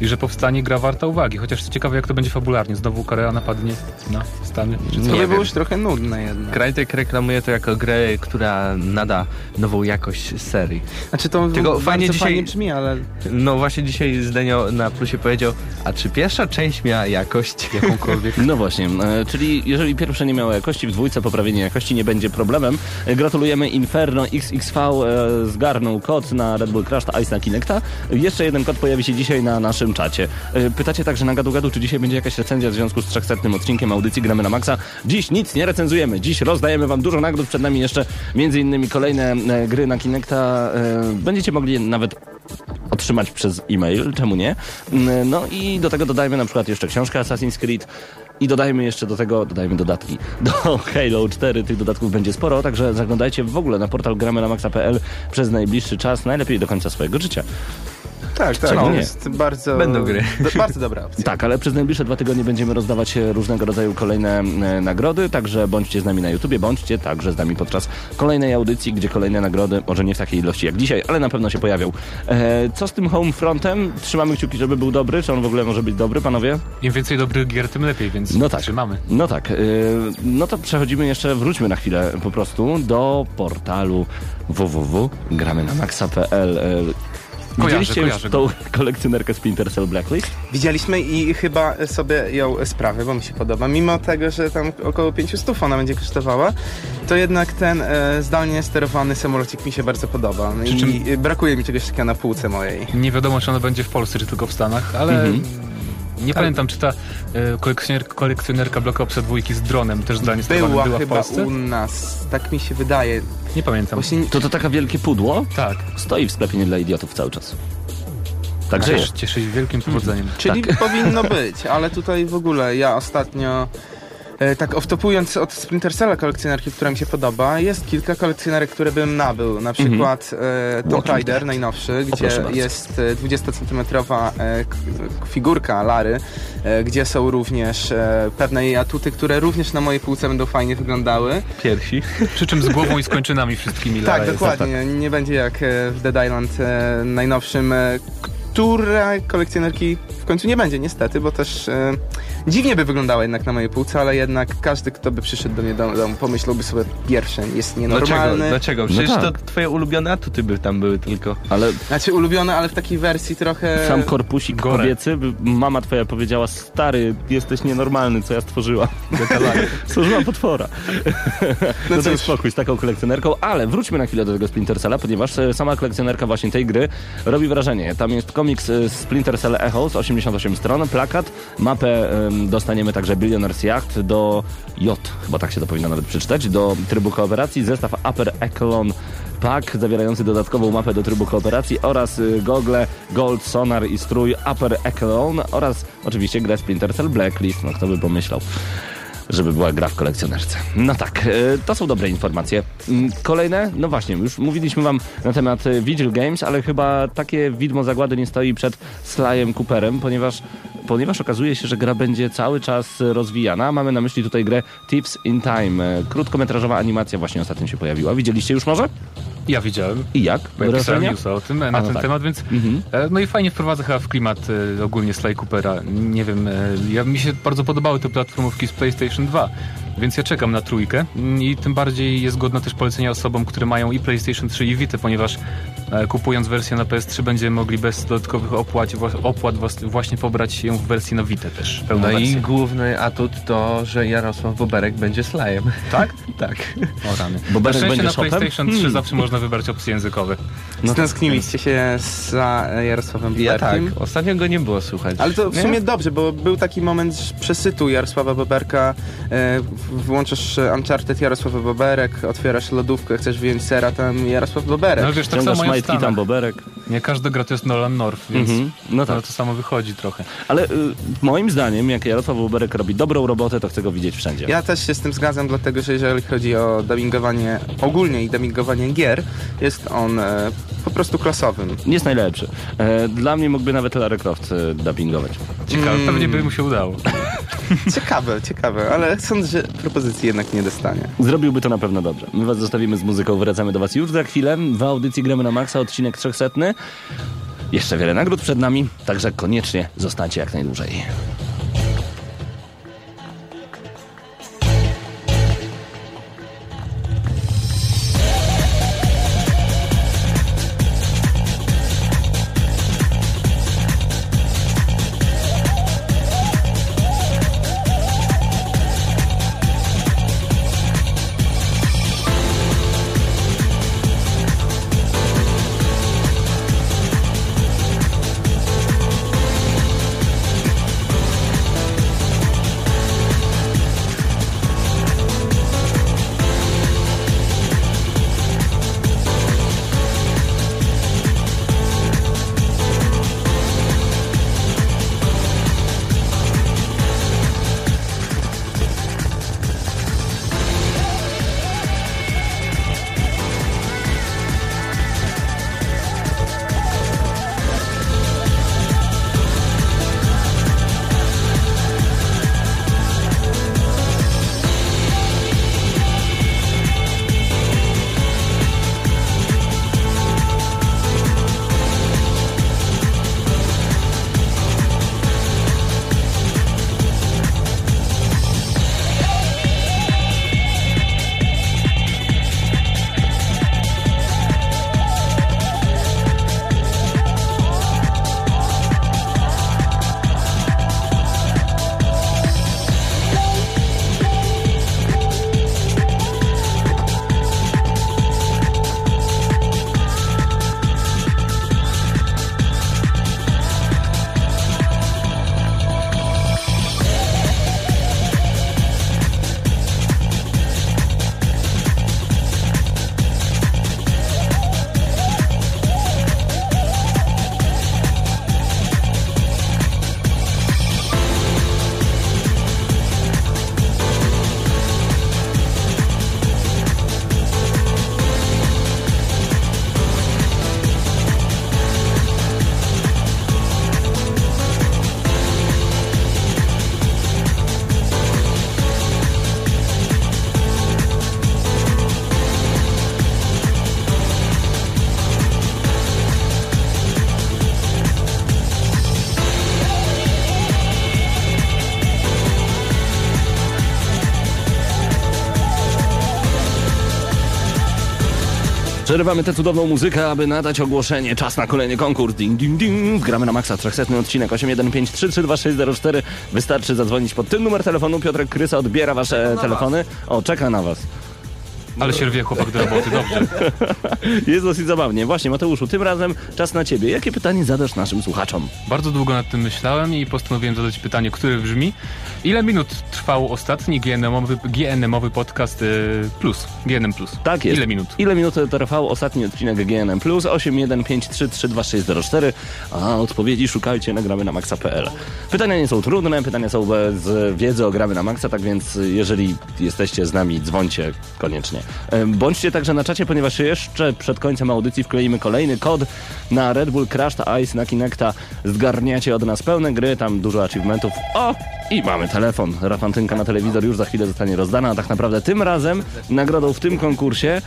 I że powstanie gra warta uwagi, chociaż ciekawe jak to będzie fabularnie. Znowu Korea napadnie na Stany. Czy co? Wiem. było już trochę nudne jednak. Crytek reklamuje to jako grę, która nada nową jakość serii. Znaczy to Tylko fajnie dzisiaj- fajnie brzmi, ale No właśnie dzisiaj Zdenio na plusie powiedział, a czy pierwsza część miała jakość? Jakąkolwiek. No właśnie, e, czyli jeżeli pierwsze nie miało jakości, w dwójce poprawienie jakości nie będzie problemem. E, Gratulujemy Inferno XXV e, zgarnął kod na Red Bull Crash Ice na Kinecta. Jeszcze jeden kod pojawi się dzisiaj na naszym czacie. E, Pytacie także na gadu gadu, czy dzisiaj będzie jakaś recenzja w związku z 300 odcinkiem audycji Gramy na Maxa. Dziś nic nie recenzujemy. Dziś rozdajemy wam dużo nagród. Przed nami jeszcze między innymi kolejne e, gry na Kinecta. E, Będziecie mogli nawet otrzymać przez e-mail, czemu nie? Mm, No i do tego dodajmy na przykład jeszcze książkę Assassin's Creed i dodajmy jeszcze do tego, dodajmy dodatki. Do Halo 4 tych dodatków będzie sporo, także zaglądajcie w ogóle na portal gramy na maxa.pl przez najbliższy czas, najlepiej do końca swojego życia. Tak, tak, nie? jest bardzo... Będą gry. Do, bardzo dobra opcja. Tak, ale przez najbliższe dwa tygodnie będziemy rozdawać e, różnego rodzaju kolejne e, nagrody, także bądźcie z nami na YouTubie, bądźcie także z nami podczas kolejnej audycji, gdzie kolejne nagrody, może nie w takiej ilości jak dzisiaj, ale na pewno się pojawią. E, co z tym Homefrontem? Trzymamy kciuki, żeby był dobry, czy on w ogóle może być dobry, panowie? Im więcej dobrych gier, tym lepiej, więc No tak. trzymamy. No tak, yy, no to przechodzimy jeszcze, wróćmy na chwilę po prostu do portalu www.gramy-na-maxa.pl. Yy, Widzieliście już kojarzę tą kolekcjonerkę Splinter Cell Blacklist? Widzieliśmy i chyba sobie ją sprawię, bo mi się podoba. Mimo tego, że tam około 500 ona będzie kosztowała, to jednak ten e, zdalnie sterowany samolocik mi się bardzo podoba. I brakuje mi czegoś takiego na półce mojej. Nie wiadomo, czy ono będzie w Polsce, czy tylko w Stanach, ale Mhm. Nie pamiętam, czy ta e, kolekcjoner, kolekcjonerka Black Opsa dwójki z dronem też sterowana Była, była w chyba Polsce? u nas, tak mi się wydaje. Nie pamiętam. Właśnie To to takie wielkie pudło? Tak. Stoi w sklepie nie dla idiotów cały czas. Także cieszę się wielkim powodzeniem. Czyli Tak. powinno być, ale tutaj w ogóle ja ostatnio tak off-topując od Splinter Cella kolekcjonerki, która mi się podoba, jest kilka kolekcjonerek, które bym nabył. Na przykład e, Tomb Raider najnowszy, gdzie jest e, 20-centymetrowa e, figurka Lary, e, gdzie są również e, pewne jej atuty, które również na mojej półce będą fajnie wyglądały. Piersi. Przy czym z głową i z kończynami wszystkimi. Tak, Lara jest. dokładnie. Nie będzie jak e, w Dead Island e, najnowszym, e, która kolekcjonerki w końcu nie będzie, niestety, bo też e, dziwnie by wyglądała jednak na mojej półce, ale jednak każdy, kto by przyszedł do mnie do domu, pomyślałby sobie pierwsze, jest Dlaczego? nienormalny. Dlaczego? Przecież tak. to twoje ulubione atuty by tam były tylko. Ale Znaczy ulubiony, ale w takiej wersji trochę... sam korpusik Gore. kobiecy, mama twoja powiedziała, stary, jesteś nienormalny, co ja stworzyłam. Stworzyłam potwora. No, cóż. jest spokój z taką kolekcjonerką, ale wróćmy na chwilę do tego Splinter Cella, ponieważ e, sama kolekcjonerka właśnie tej gry robi wrażenie. Tam jest komiks e, Splinter Cell Echoes, 88 stron, plakat, mapę em, dostaniemy także Billionaire's Yacht do J, chyba tak się to powinno nawet przeczytać, do trybu kooperacji, zestaw Upper Echelon Pack zawierający dodatkową mapę do trybu kooperacji oraz y, gogle, gold, sonar i strój Upper Echelon oraz oczywiście grę Splinter Cell Blacklist, no kto by pomyślał żeby była gra w kolekcjonerce. No tak, e, to są dobre informacje. Mm, Kolejne? No właśnie, już mówiliśmy wam na temat e, Vigil Games, ale chyba takie widmo zagłady nie stoi przed Slyem Cooperem, ponieważ, ponieważ okazuje się, że gra będzie cały czas rozwijana. Mamy na myśli tutaj grę Tips in Time. E, Krótkometrażowa animacja właśnie ostatnio się pojawiła. Widzieliście już może? Ja widziałem. I jak? Bo ja pisałem newsa o tym, na A, no ten tak. temat, więc Mhm. no i fajnie wprowadza chyba w klimat ogólnie Sly Coopera. Nie wiem, ja, mi się bardzo podobały te platformówki z PlayStation 2, więc ja czekam na trójkę i tym bardziej jest godna też polecenia osobom, które mają i PlayStation 3 i Vita, ponieważ e, kupując wersję na PS3 będziemy mogli bez dodatkowych opłat, opłat wła- właśnie pobrać ją w wersji na Vita też, No i wersję. główny atut to, że Jarosław Boberek będzie slajem. Tak? tak. O rany. Boberek Na będzie na shopem? PlayStation 3 Hmm. zawsze można wybrać opcje językowe. No Stęskniliście się za Jarosławem Ja Boberkiem? tak, ostatnio go nie było słuchać. Ale to w Nie? sumie dobrze, bo był taki moment przesytu Jarosława Boberka. E, włączasz e, Uncharted Jarosław Boberek, otwierasz lodówkę, chcesz wyjąć sera, tam Jarosław Boberek. No wiesz, tak Ciągasz samo majtki, tam boberek. Nie każda gra to jest Nolan North, więc Mhm. No tak. to samo wychodzi trochę. Ale y, moim zdaniem, jak Jarosław Boberek robi dobrą robotę, to chcę go widzieć wszędzie. Ja też się z tym zgadzam, dlatego że jeżeli chodzi o dubbingowanie ogólnie i dubbingowanie gier, jest on e, po prostu klasowym. Jest najlepszy. E, dla mnie mógłby nawet Lara Croft e, dubbingować. Ciekawe, Mm. pewnie by mu się udało. Ciekawe, ciekawe, ale sądzę, że propozycji jednak nie dostanie. Zrobiłby to na pewno dobrze. My was zostawimy z muzyką, wracamy do was już za chwilę. W audycji Gramy na Maxa, odcinek 300. Jeszcze wiele nagród przed nami, także koniecznie zostańcie jak najdłużej. Przerywamy tę cudowną muzykę, aby nadać ogłoszenie. Czas na kolejny konkurs. Ding, ding, ding. Gramy na maksa. 300 odcinek 81533264. Wystarczy zadzwonić pod ten numer telefonu. Piotrek Krysa odbiera wasze telefony. O, czeka na was. Ale się rwie chłopak do roboty, dobrze. Jest dosyć zabawnie. Właśnie, Mateuszu, tym razem czas na ciebie. Jakie pytanie zadasz naszym słuchaczom? Bardzo długo nad tym myślałem i postanowiłem zadać pytanie, które brzmi Ile minut trwał ostatni GNM-owy, GNM-owy podcast y, Plus? GNM Plus. Tak jest. Ile minut? Ile minut trwał ostatni odcinek GNM Plus? 8153326260. A odpowiedzi szukajcie na gramy na maxa.pl. Pytania nie są trudne, pytania są bez wiedzy o gramy na maxa, tak więc jeżeli jesteście z nami, dzwońcie koniecznie. Bądźcie także na czacie, ponieważ jeszcze przed końcem audycji wkleimy kolejny kod na Red Bull Crashed Ice na Kinecta. Zgarniacie od nas pełne gry, tam dużo achievementów. O! I mamy telefon. Rafantynka na telewizor już za chwilę zostanie rozdana, a tak naprawdę tym razem nagrodą w tym konkursie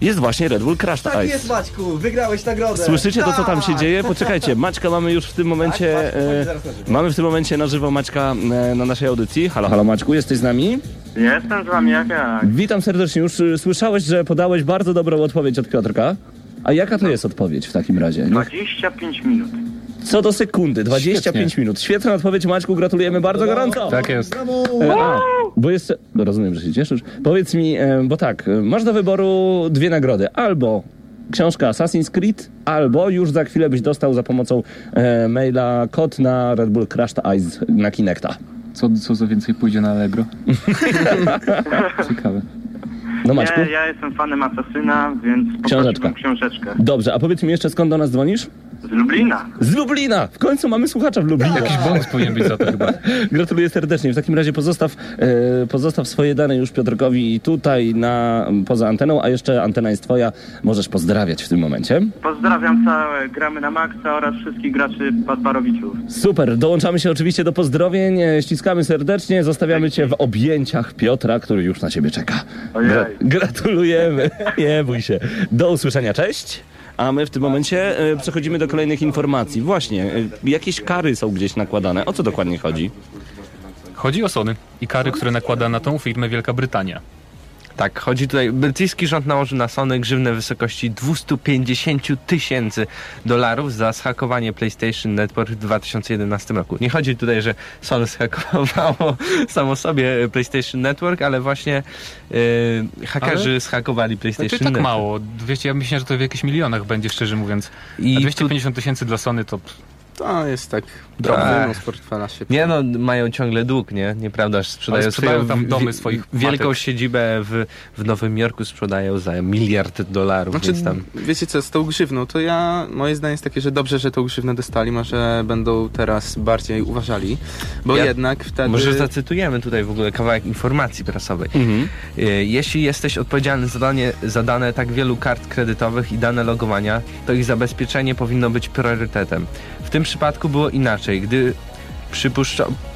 jest właśnie Red Bull Crashed Tak Ice. jest Maćku, wygrałeś nagrodę. Słyszycie to, co tam się Tak. dzieje? Poczekajcie, Maćka mamy już w tym momencie. Tak, Maćku, e, mamy w tym momencie na żywo Maćka e, na naszej audycji. Halo, halo Maćku, jesteś z nami? Jestem z wami, jak jak? Witam serdecznie. Już e, słyszałeś, że podałeś bardzo dobrą odpowiedź od Piotrka. A jaka to jest odpowiedź w takim razie? 25 minut. Co do sekundy, 25 minut. Świetna odpowiedź Maćku, gratulujemy bardzo gorąco. Tak jest. Brawo! Bo jeszcze, rozumiem, że się cieszysz. Powiedz mi, e, bo tak, e, masz do wyboru dwie nagrody. Albo książka Assassin's Creed, albo już za chwilę byś dostał za pomocą e, maila kod na Red Bull Crushed Ice na Kinecta. Co, co za więcej pójdzie na Allegro? Ciekawe. No Maćku? Ja, ja jestem fanem Asasyna, więc Książeczka. książeczkę. Dobrze, a powiedz mi jeszcze skąd do nas dzwonisz? Z Lublina. Z Lublina! W końcu mamy słuchacza w Lublinie. Jakiś bonus powinien być za to chyba. Gratuluję serdecznie. W takim razie pozostaw, e, pozostaw swoje dane już Piotrkowi i tutaj na, poza anteną, a jeszcze antena jest twoja. Możesz pozdrawiać w tym momencie. Pozdrawiam całe gramy na Maxa oraz wszystkich graczy Badbarowiczów. Super, dołączamy się oczywiście do pozdrowień, e, ściskamy serdecznie, zostawiamy cię w objęciach Piotra, który już na ciebie czeka. Gra- gratulujemy, nie bój się. Do usłyszenia, cześć. A my w tym momencie e, przechodzimy do kolejnych informacji. Właśnie, e, jakieś kary są gdzieś nakładane. O co dokładnie chodzi? Chodzi o Sony i kary, które nakłada na tą firmę Wielka Brytania. Tak, chodzi tutaj. Brytyjski rząd nałożył na Sony grzywne w wysokości 250 tysięcy dolarów za zhakowanie PlayStation Network w 2011 roku. Nie chodzi tutaj, że Sony zhakowało samo sobie PlayStation Network, ale właśnie yy, hakerzy Ale- zhakowali PlayStation Znaczy tak Network. mało. 200, ja myślę, że to w jakichś milionach będzie, szczerze mówiąc. I A 250 tysięcy dla Sony to... To jest tak Tak. drobny z portfela się. Nie no, mają ciągle dług, nie? Nieprawda, że sprzedają, swoją tam domy swoich Wielką matek. siedzibę w, w Nowym Jorku sprzedają za miliard dolarów, Znaczy, więc tam... wiecie co, z tą grzywną, to ja, moje zdanie jest takie, że dobrze, że tą grzywnę dostali, może będą teraz bardziej uważali, bo Ja- jednak wtedy... Może zacytujemy tutaj w ogóle kawałek informacji prasowej. Mhm. Y, Jeśli jesteś odpowiedzialny za dane, za dane tak wielu kart kredytowych i dane logowania, to ich zabezpieczenie powinno być priorytetem. W tym przypadku było inaczej, gdy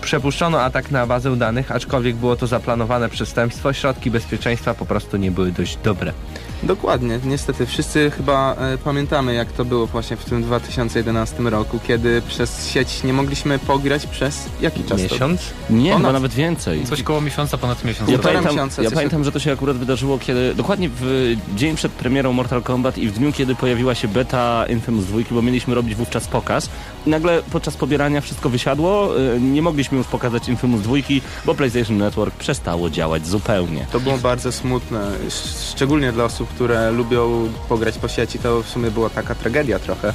przepuszczono atak na bazę danych, aczkolwiek było to zaplanowane przestępstwo, środki bezpieczeństwa po prostu nie były dość dobre. Dokładnie, niestety wszyscy chyba e, pamiętamy jak to było właśnie w tym 2011 roku, kiedy przez sieć nie mogliśmy pograć przez jaki czas? Miesiąc? Nie, Ponad- chyba nawet więcej. Coś koło miesiąca, ponad miesiąc. Ja Półtora pamiętam, miesiąca, ja coś pamiętam, że to się akurat wydarzyło kiedy dokładnie w dzień przed premierą Mortal Kombat i w dniu, kiedy pojawiła się beta Infamous 2, bo mieliśmy robić wówczas pokaz. I nagle podczas pobierania wszystko wysiadło, y, nie mogliśmy już pokazać Infamous 2, bo PlayStation Network przestało działać zupełnie. To było bardzo smutne, sz- szczególnie dla osób, które lubią pograć po sieci, to w sumie była taka tragedia trochę,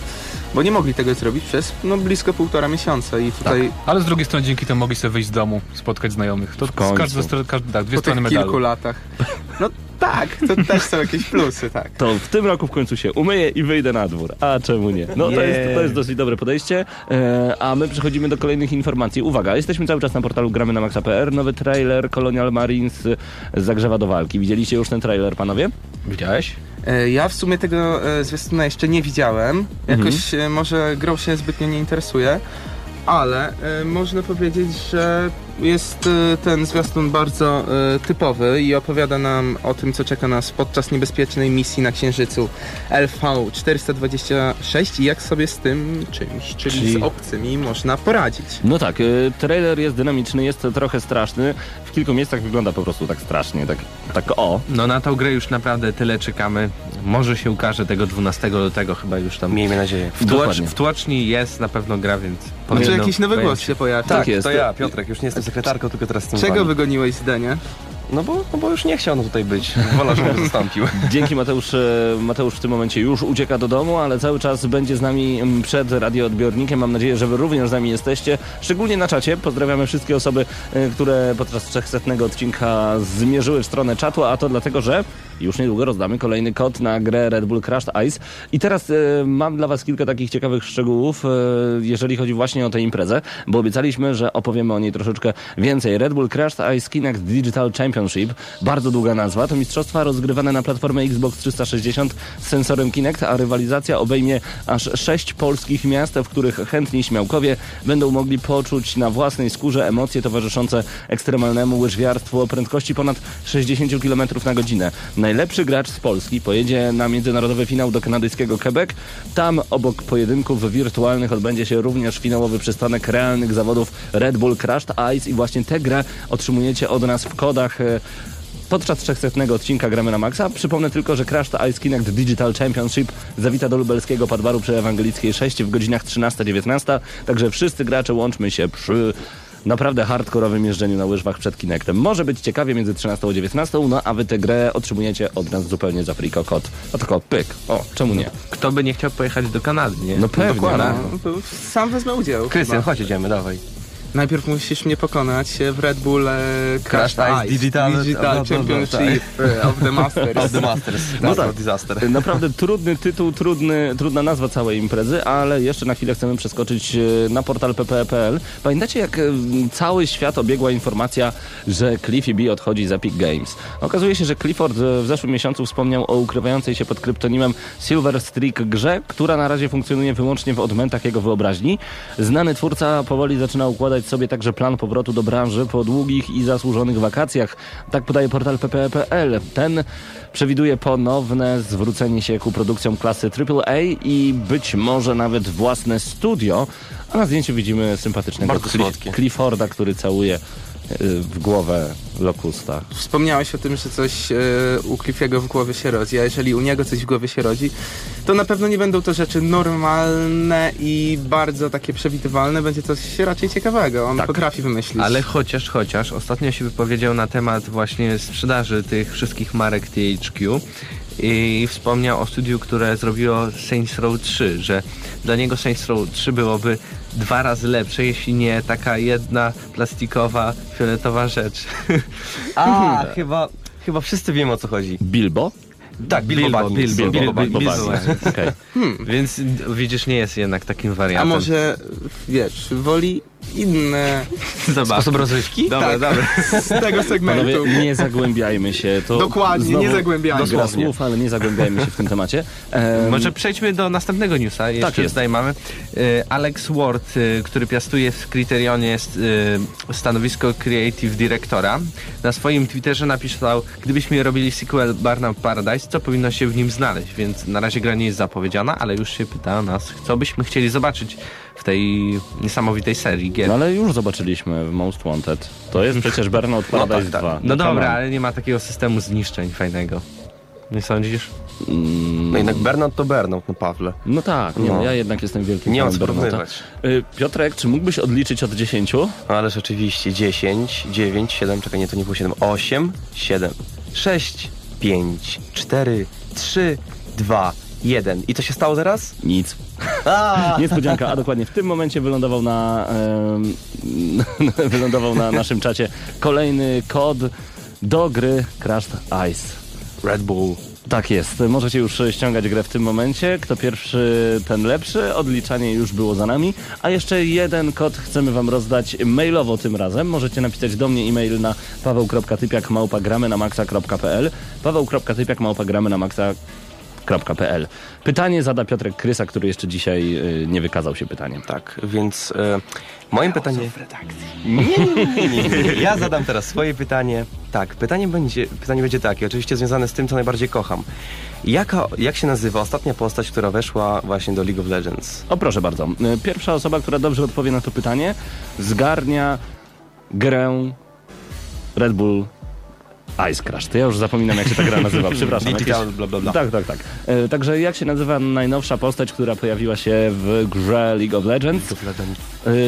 bo nie mogli tego zrobić przez no, blisko półtora miesiąca i tutaj Ale z drugiej strony dzięki temu mogli sobie wyjść z domu, spotkać znajomych. To końcu. z każdej strony, każdy, tak, dwie po tych strony medalu. kilku latach. No tak, to też są jakieś plusy, tak. To w tym roku w końcu się umyję i wyjdę na dwór. A czemu nie? No to jest, to jest dosyć dobre podejście. E, a my przechodzimy do kolejnych informacji. Uwaga, jesteśmy cały czas na portalu gramy na maxa.pr. Nowy trailer Colonial Marines zagrzewa do walki. Widzieliście już ten trailer, panowie? Widziałeś? E, Ja w sumie tego e, zwiastuna jeszcze nie widziałem. Jakoś e, może grą się zbytnio nie interesuje, ale można powiedzieć, że jest e, ten zwiastun bardzo e, typowy i opowiada nam o tym, co czeka nas podczas niebezpiecznej misji na Księżycu LV-426 i jak sobie z tym czymś, czyli, Czyli- z obcymi można poradzić. No tak, y, trailer jest dynamiczny, jest trochę straszny. W kilku miejscach wygląda po prostu tak strasznie, tak, tak o. No na tą grę już naprawdę tyle czekamy. Może się ukaże tego 12 lutego chyba już tam. Miejmy nadzieję. W, tłocz, w tłoczni jest na pewno gra, więc Znaczy jakiś nowy głos się pojawi. Tak, jest. to ja, Piotrek, już nie jestem sekretarką, tylko teraz jestem Czego wami. wygoniłeś z? No bo, no bo już nie chciał on tutaj być. Wola, żebym go zastąpił. Dzięki Mateusz, e, Mateusz w tym momencie już ucieka do domu, ale cały czas będzie z nami mm, przed radioodbiornikiem. Mam nadzieję, że wy również z nami jesteście, szczególnie na czacie. Pozdrawiamy wszystkie osoby, e, które podczas 300 odcinka zmierzyły w stronę czatu, a to dlatego, że już niedługo rozdamy kolejny kod na grę Red Bull Crushed Ice. I teraz e, mam dla was kilka takich ciekawych szczegółów, e, jeżeli chodzi właśnie o tę imprezę, bo obiecaliśmy, że opowiemy o niej troszeczkę więcej. Red Bull Crushed Ice Kinect Digital Championship, bardzo długa nazwa, to mistrzostwa rozgrywane na platformę Xbox 360 z sensorem Kinect, a rywalizacja obejmie aż sześć polskich miast, w których chętni śmiałkowie będą mogli poczuć na własnej skórze emocje towarzyszące ekstremalnemu łyżwiarstwu o prędkości ponad 60 km na godzinę. Najlepszy gracz z Polski pojedzie na międzynarodowy finał do kanadyjskiego Quebec. Tam obok pojedynków wirtualnych odbędzie się również finałowy przystanek realnych zawodów Red Bull Crushed Ice i właśnie tę grę otrzymujecie od nas w kodach e, Podczas 300 odcinka gramy na Maxa. Przypomnę tylko, że Crash Ice Kinect Digital Championship zawita do lubelskiego Padbaru przy Ewangelickiej 6 w godzinach 13-19. Także wszyscy gracze łączmy się przy naprawdę hardkorowym jeżdżeniu na łyżwach przed Kinectem. Może być ciekawie między 13 a 19, no a wy tę grę otrzymujecie od nas zupełnie za free kokot. A tylko pyk. O, czemu nie? Kto by nie chciał pojechać do Kanady, nie? No pewnie. Dokładnie. no. No, sam wezmę udział. Krystian, chodź, jedziemy, dawaj. Najpierw musisz mnie pokonać w Red Bull e, Crash, Crash Ice Digital- Digital no, no, no, Championship e, of the Masters. Of the Masters. No Master tak. of Disaster. Naprawdę trudny tytuł, trudny, trudna nazwa całej imprezy, ale jeszcze na chwilę chcemy przeskoczyć e, na portal ppe.pl. Pamiętacie, jak e, cały świat obiegła informacja, że Cliffy B odchodzi z Epic Games? Okazuje się, że Clifford e, w zeszłym miesiącu wspomniał o ukrywającej się pod kryptonimem Silver Streak grze, która na razie funkcjonuje wyłącznie w odmętach jego wyobraźni. Znany twórca powoli zaczyna układać sobie także plan powrotu do branży po długich i zasłużonych wakacjach. Tak podaje portal ppe.pl. Ten przewiduje ponowne zwrócenie się ku produkcjom klasy AAA i być może nawet własne studio. A na zdjęciu widzimy sympatycznego Bardzo. Clifforda, który całuje w głowę Locusta. Wspomniałeś o tym, że coś e, u Cliffiego w głowie się rodzi, a jeżeli u niego coś w głowie się rodzi, to na pewno nie będą to rzeczy normalne i bardzo takie przewidywalne, będzie coś raczej ciekawego. On potrafi wymyślić. Ale chociaż, chociaż, ostatnio się wypowiedział na temat właśnie sprzedaży tych wszystkich marek THQ i wspomniał o studiu, które zrobiło Saints Row 3, że dla niego Saints Row 3 byłoby dwa razy lepsze, jeśli nie taka jedna plastikowa, fioletowa rzecz. A, chyba, chyba wszyscy wiemy o co chodzi. Bilbo? Tak, Bilbo, Bilbo. Bilbo, Bilbo. Okej. Więc widzisz, nie jest jednak takim A wariantem. może, wiesz, woli inne Zobacz. Sposób rozrywki? Dobra, Tak. dobra. z tego segmentu. Panowie, nie zagłębiajmy się. To Dokładnie, znowu nie zagłębiajmy. Dosłownie. słów, ale nie zagłębiajmy się w tym temacie. Em, Może przejdźmy do następnego newsa. Jeszcze Tak tutaj mamy. E, Alex Ward, e, który piastuje w Criterionie s- e, stanowisko Creative Directora, na swoim Twitterze napisał, gdybyśmy robili sequel Burnout Paradise, co powinno się w nim znaleźć, więc na razie gra nie jest zapowiedziana, ale już się pyta nas, co byśmy chcieli zobaczyć w tej niesamowitej serii gier. No ale już zobaczyliśmy w Most Wanted. To jest przecież Burnout Paradise tak, tak. 2. No come dobra, ale nie ma takiego systemu zniszczeń fajnego. Nie sądzisz? Mm, No jednak Burnout to Burnout, no Pawle. No tak, nie, no. No. ja jednak jestem wielkim Nie ma fanem porównywać. Y, Piotrek, czy mógłbyś odliczyć od 10? No ależ oczywiście 10, 9, 7, czekaj, nie, to nie było 7, 8, 7, 6, 5, 4, 3, 2, 1. I co się stało teraz? Nic. Niespodzianka, a dokładnie w tym momencie wylądował na, wylądował na naszym czacie kolejny kod do gry Crashed Ice. Red Bull. Tak jest, możecie już ściągać grę w tym momencie. Kto pierwszy, ten lepszy. Odliczanie już było za nami. A jeszcze jeden kod chcemy wam rozdać mailowo tym razem. Możecie napisać do mnie e-mail na paweł.typiak małpagramy na maxa.pl paweł.typiak małpagramy na Pytanie zada Piotrek Krysa, który jeszcze dzisiaj y, nie wykazał się pytaniem. Tak, więc e, moim pytaniem... Nie, nie, nie, nie, nie, nie. Ja zadam teraz swoje pytanie. Tak, pytanie będzie, pytanie będzie takie, oczywiście związane z tym, co najbardziej kocham. Jaka, jak się nazywa ostatnia postać, która weszła właśnie do League of Legends? O proszę bardzo. Y, Pierwsza osoba, która dobrze odpowie na to pytanie, zgarnia grę Red Bull Ice Crash. To ja już zapominam, jak się ta gra nazywa. Przepraszam. Digital, jakieś- bla, bla, bla. Tak, tak, tak. E, także jak się nazywa najnowsza postać, która pojawiła się w grze League of Legends? League of Legends.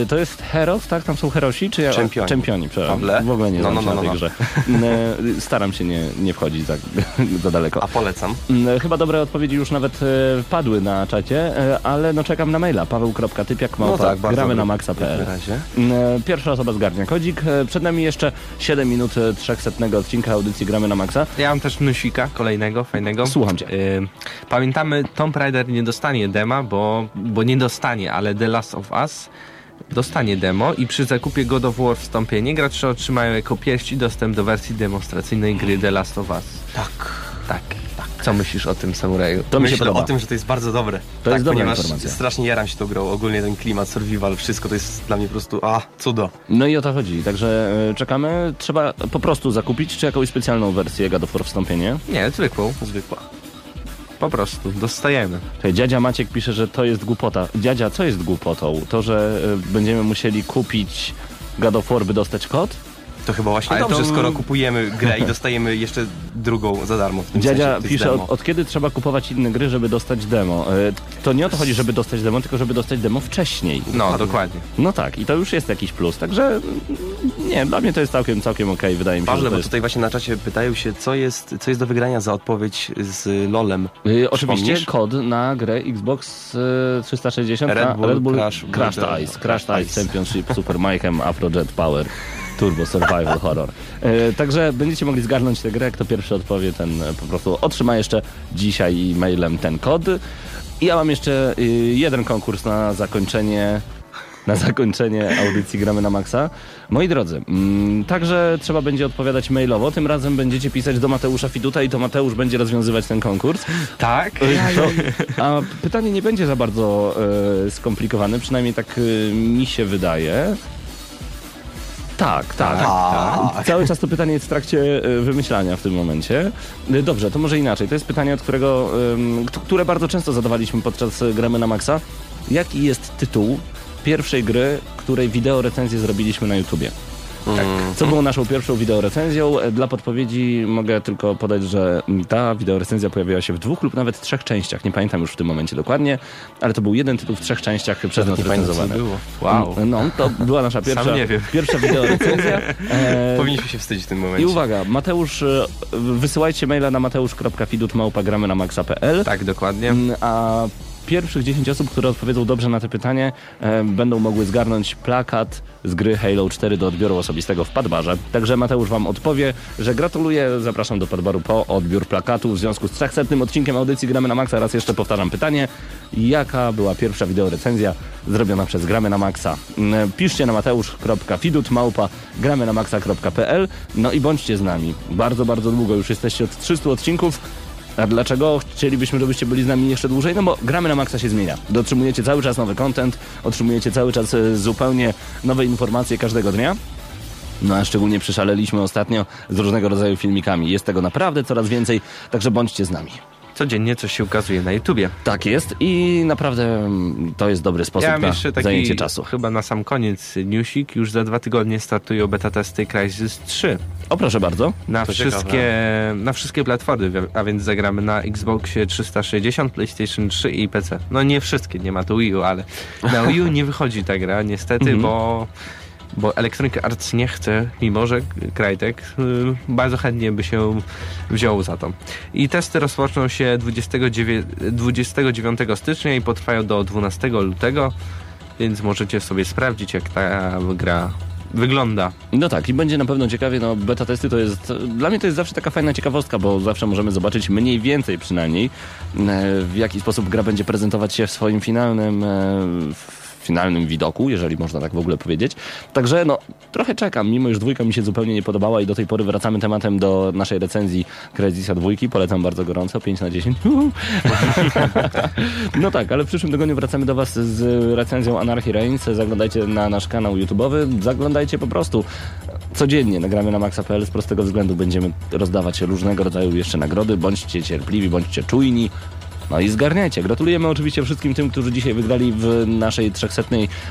E, to jest Heros, tak? Tam są Herosi? Czy ja... Czempioni. Czempioni, przepraszam. W ogóle nie No, znam no, się no, na tej no, no. grze. E, Staram się nie, nie wchodzić za, za daleko. A polecam. Mm, Chyba dobre odpowiedzi już nawet padły na czacie, ale no czekam na maila. paweł.typiak No tak, gramy na dobry. maxa.pl. Na Pierwsza osoba zgarnia kodzik. Przed nami jeszcze 7 minut e, 300 odcinka audycji Gramy na Maxa. Ja mam też newsika kolejnego, fajnego. Słucham cię. Y, pamiętamy, Tomb Raider nie dostanie dema, bo, bo nie dostanie, ale The Last of Us dostanie demo i przy zakupie God of War wstąpienie gracze otrzymają jako pierwsi dostęp do wersji demonstracyjnej gry The Last of Us. Tak. Tak, tak. Co myślisz o tym samuraju? To mi się Myślę podoba. o tym, że to jest bardzo dobre. To tak, jest dobra ponieważ informacja. strasznie jaram się tą grą. Ogólnie ten klimat, survival, wszystko to jest dla mnie po prostu, a, cudo. No i o to chodzi. Także e, czekamy. Trzeba po prostu zakupić, czy jakąś specjalną wersję God of War wstąpienie? Nie, zwykłą. Zwykła. Po prostu, dostajemy. Dziadzia Maciek pisze, że to jest głupota. Dziadzia, co jest głupotą? To, że e, będziemy musieli kupić God of War, by dostać kod? To chyba właśnie Ale dobrze, to- skoro kupujemy grę i dostajemy jeszcze drugą za darmo. W tym Dziadzia sensie, pisze, od, od kiedy trzeba kupować inne gry, żeby dostać demo. E, To nie o to chodzi, żeby dostać demo, tylko żeby dostać demo wcześniej. No, dokładnie. No tak, i to już jest jakiś plus, także nie, dla mnie to jest całkiem, całkiem okej, wydaje mi się, Ważne, bo jest... tutaj właśnie na czacie pytają się, co jest, co jest do wygrania za odpowiedź z LOLem. Y, Oczywiście kod na grę Xbox y, 360 Red na Bull Red Bull Crash- Crash Bull- Ice, Crash Crash Ice Championship Super Mayhem Afrojet Power Turbo Survival Horror. Y, Także będziecie mogli zgarnąć tę grę, kto pierwszy odpowie, ten y, po prostu otrzyma jeszcze dzisiaj mailem ten kod. I ja mam jeszcze y, jeden konkurs na zakończenie na zakończenie audycji Gramy na Maxa. Moi drodzy, mm, także trzeba będzie odpowiadać mailowo. Tym razem będziecie pisać do Mateusza Fiduta i to Mateusz będzie rozwiązywać ten konkurs. Tak? Y, To, a pytanie nie będzie za bardzo e, skomplikowane, przynajmniej tak e, mi się wydaje. Tak, tak. Tak. Cały czas to pytanie jest w trakcie e, wymyślania w tym momencie. E, Dobrze, to może inaczej. To jest pytanie, od którego, które bardzo często zadawaliśmy podczas e, gramy na Maxa. Jaki jest tytuł pierwszej gry, której wideo recenzję zrobiliśmy na YouTubie? Tak. Co było naszą pierwszą wideorecenzją? E, Dla podpowiedzi mogę tylko podać, że ta wideorecenzja pojawiła się w dwóch lub nawet trzech częściach. Nie pamiętam już w tym momencie dokładnie, ale to był jeden tytuł w trzech częściach przez nas nie pamiętam, co recenzowany. było. Wow. No, to była nasza pierwsza, nie wiem. pierwsza wideorecenzja. E, Powinniśmy się wstydzić w tym momencie. I uwaga, Mateusz, e, wysyłajcie maila na mateusz.fidut.gramy na maxa.pl Tak, dokładnie. Mm, A pierwszych 10 osób, które odpowiedzą dobrze na to pytanie, e, będą mogły zgarnąć plakat z gry Halo 4 do odbioru osobistego w Padbarze. Także Mateusz wam odpowie, że gratuluję, zapraszam do Padbaru po odbiór plakatu w związku z 300 odcinkiem audycji Gramy na Maxa. Raz jeszcze powtarzam pytanie, jaka była pierwsza wideorecenzja zrobiona przez Gramy na Maxa? Mm, Piszcie na mateusz.fidut małpa gramy na no i bądźcie z nami. Bardzo, bardzo długo już jesteście od 300 odcinków. A dlaczego chcielibyśmy, żebyście byli z nami jeszcze dłużej? No bo gramy na maksa się zmienia. Otrzymujecie cały czas nowy content, otrzymujecie cały czas e, zupełnie nowe informacje każdego dnia. No a szczególnie przyszaleliśmy ostatnio z różnego rodzaju filmikami. Jest tego naprawdę coraz więcej, także bądźcie z nami. Codziennie coś się ukazuje na YouTubie. Tak jest i naprawdę mm, to jest dobry sposób Ja mam na jeszcze taki, zajęcie czasu. chyba na sam koniec newsik. Już za dwa tygodnie startują beta testy Crysis 3. O proszę bardzo. Na To wszystkie, ciekawe. na wszystkie platformy, a więc zagramy na Xboxie 360, PlayStation 3 i PC. No nie wszystkie, nie ma tu Wii U, ale na Wii U nie wychodzi ta gra, niestety, Mhm. bo, bo Electronic Arts nie chce, mimo że Crytek y, bardzo chętnie by się wziął za to. I testy rozpoczną się 29, 29 stycznia i potrwają do 12 lutego, więc możecie sobie sprawdzić, jak ta gra wygląda. No tak, i będzie na pewno ciekawie, no beta testy to jest, dla mnie to jest zawsze taka fajna ciekawostka, bo zawsze możemy zobaczyć mniej więcej przynajmniej, e, w jaki sposób gra będzie prezentować się w swoim finalnym, e, w finalnym widoku, jeżeli można tak w ogóle powiedzieć. Także no, trochę czekam, mimo już dwójka mi się zupełnie nie podobała i do tej pory wracamy tematem do naszej recenzji Crazisa dwójki, polecam bardzo gorąco, 5 na 10. Uhu. no tak, ale w przyszłym tygodniu wracamy do Was z recenzją Anarchy Reigns. Zaglądajcie na nasz kanał YouTube'owy, zaglądajcie po prostu codziennie. Nagramy na maxa.pl z prostego względu. Będziemy rozdawać różnego rodzaju jeszcze nagrody. Bądźcie cierpliwi, bądźcie czujni. No i zgarniajcie. Gratulujemy oczywiście wszystkim tym, którzy dzisiaj wygrali w naszej 300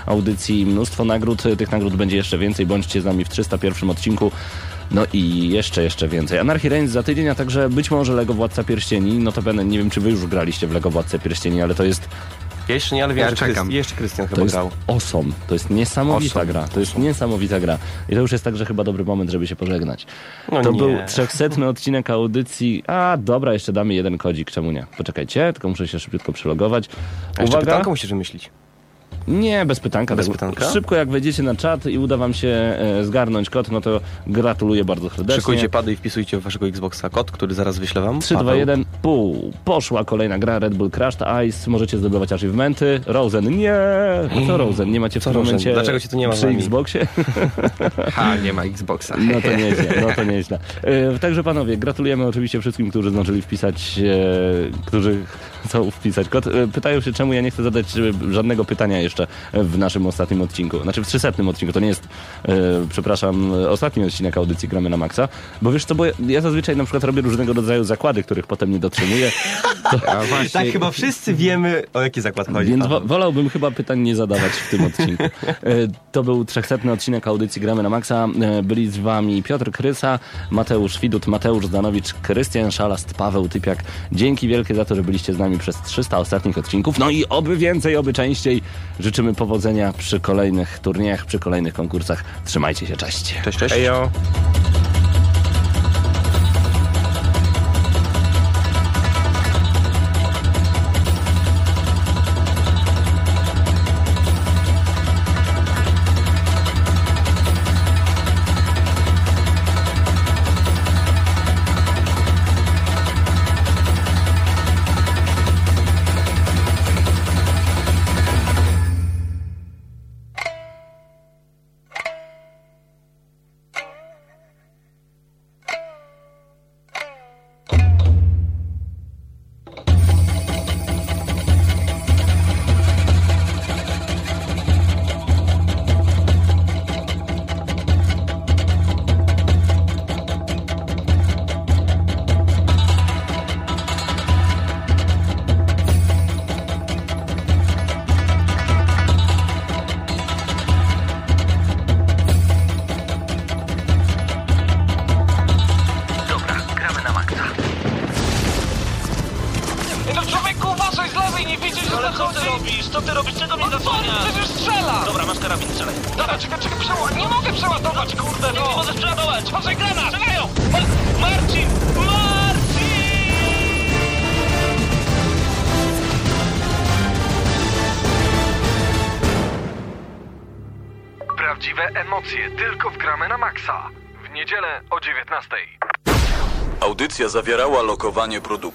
audycji mnóstwo nagród. Tych nagród będzie jeszcze więcej. Bądźcie z nami w 301 odcinku. No i jeszcze, jeszcze więcej. Anarchy Reigns za tydzień, a także być może Lego Władca Pierścieni. Notabene, nie wiem, czy wy już graliście w Lego Pierścieni, ale to jest Ja jeszcze nie, ale wiem, Ja że czekam. Chryst- jeszcze Krystian to chyba jest grał. awesome. To jest niesamowita Awesome. gra. To jest niesamowita gra. I to już jest także chyba dobry moment, żeby się pożegnać. No to nie. był 300 odcinek audycji. A, dobra, jeszcze damy jeden kodzik, czemu nie? Poczekajcie, tylko muszę się szybciutko przelogować. A jeszcze Uwaga. pytanko musisz wymyślić. Nie, bez pytanka. Bez Tak pytanka? Szybko jak wejdziecie na czat i uda wam się e, zgarnąć kod, no to gratuluję bardzo serdecznie. Szykujcie pady i wpisujcie w waszego Xboxa kod, który zaraz wyślę wam. 3, 2, Paweł. 1, pół. Poszła kolejna gra Red Bull Crashed Ice. Możecie zdobywać achievementy. Rosen, nie! Co Rosen? Nie macie w tym momencie Dlaczego cię tu nie ma przy? Xboxie? Ha, nie ma Xboxa. No to nieźle, no to nieźle. E, Także panowie, gratulujemy oczywiście wszystkim, którzy zdążyli wpisać, e, którzy co wpisać kod. E, Pytają się, czemu ja nie chcę zadać e, żadnego pytania jeszcze w naszym ostatnim odcinku. Znaczy w 300 odcinku. To nie jest, e, przepraszam, ostatni odcinek audycji Gramy na Maxa. Bo wiesz co, bo ja, ja zazwyczaj na przykład robię różnego rodzaju zakłady, których potem nie dotrzymuję. Tak, chyba wszyscy wiemy, o jaki zakład chodzi. Więc wo- wolałbym chyba pytań nie zadawać w tym odcinku. E, To był 300 odcinek audycji Gramy na Maxa. E, Byli z wami Piotr Krysa, Mateusz Widut, Mateusz Zdanowicz, Krystian Szalast, Paweł Typiak. Dzięki wielkie za to, że byliście z nami przez 300 ostatnich odcinków. No i oby więcej, oby częściej. Życzymy powodzenia przy kolejnych turniejach, przy kolejnych konkursach. Trzymajcie się, cześć. Cześć, cześć. Ejo. W niedzielę o 19. Audycja zawierała lokowanie produktu.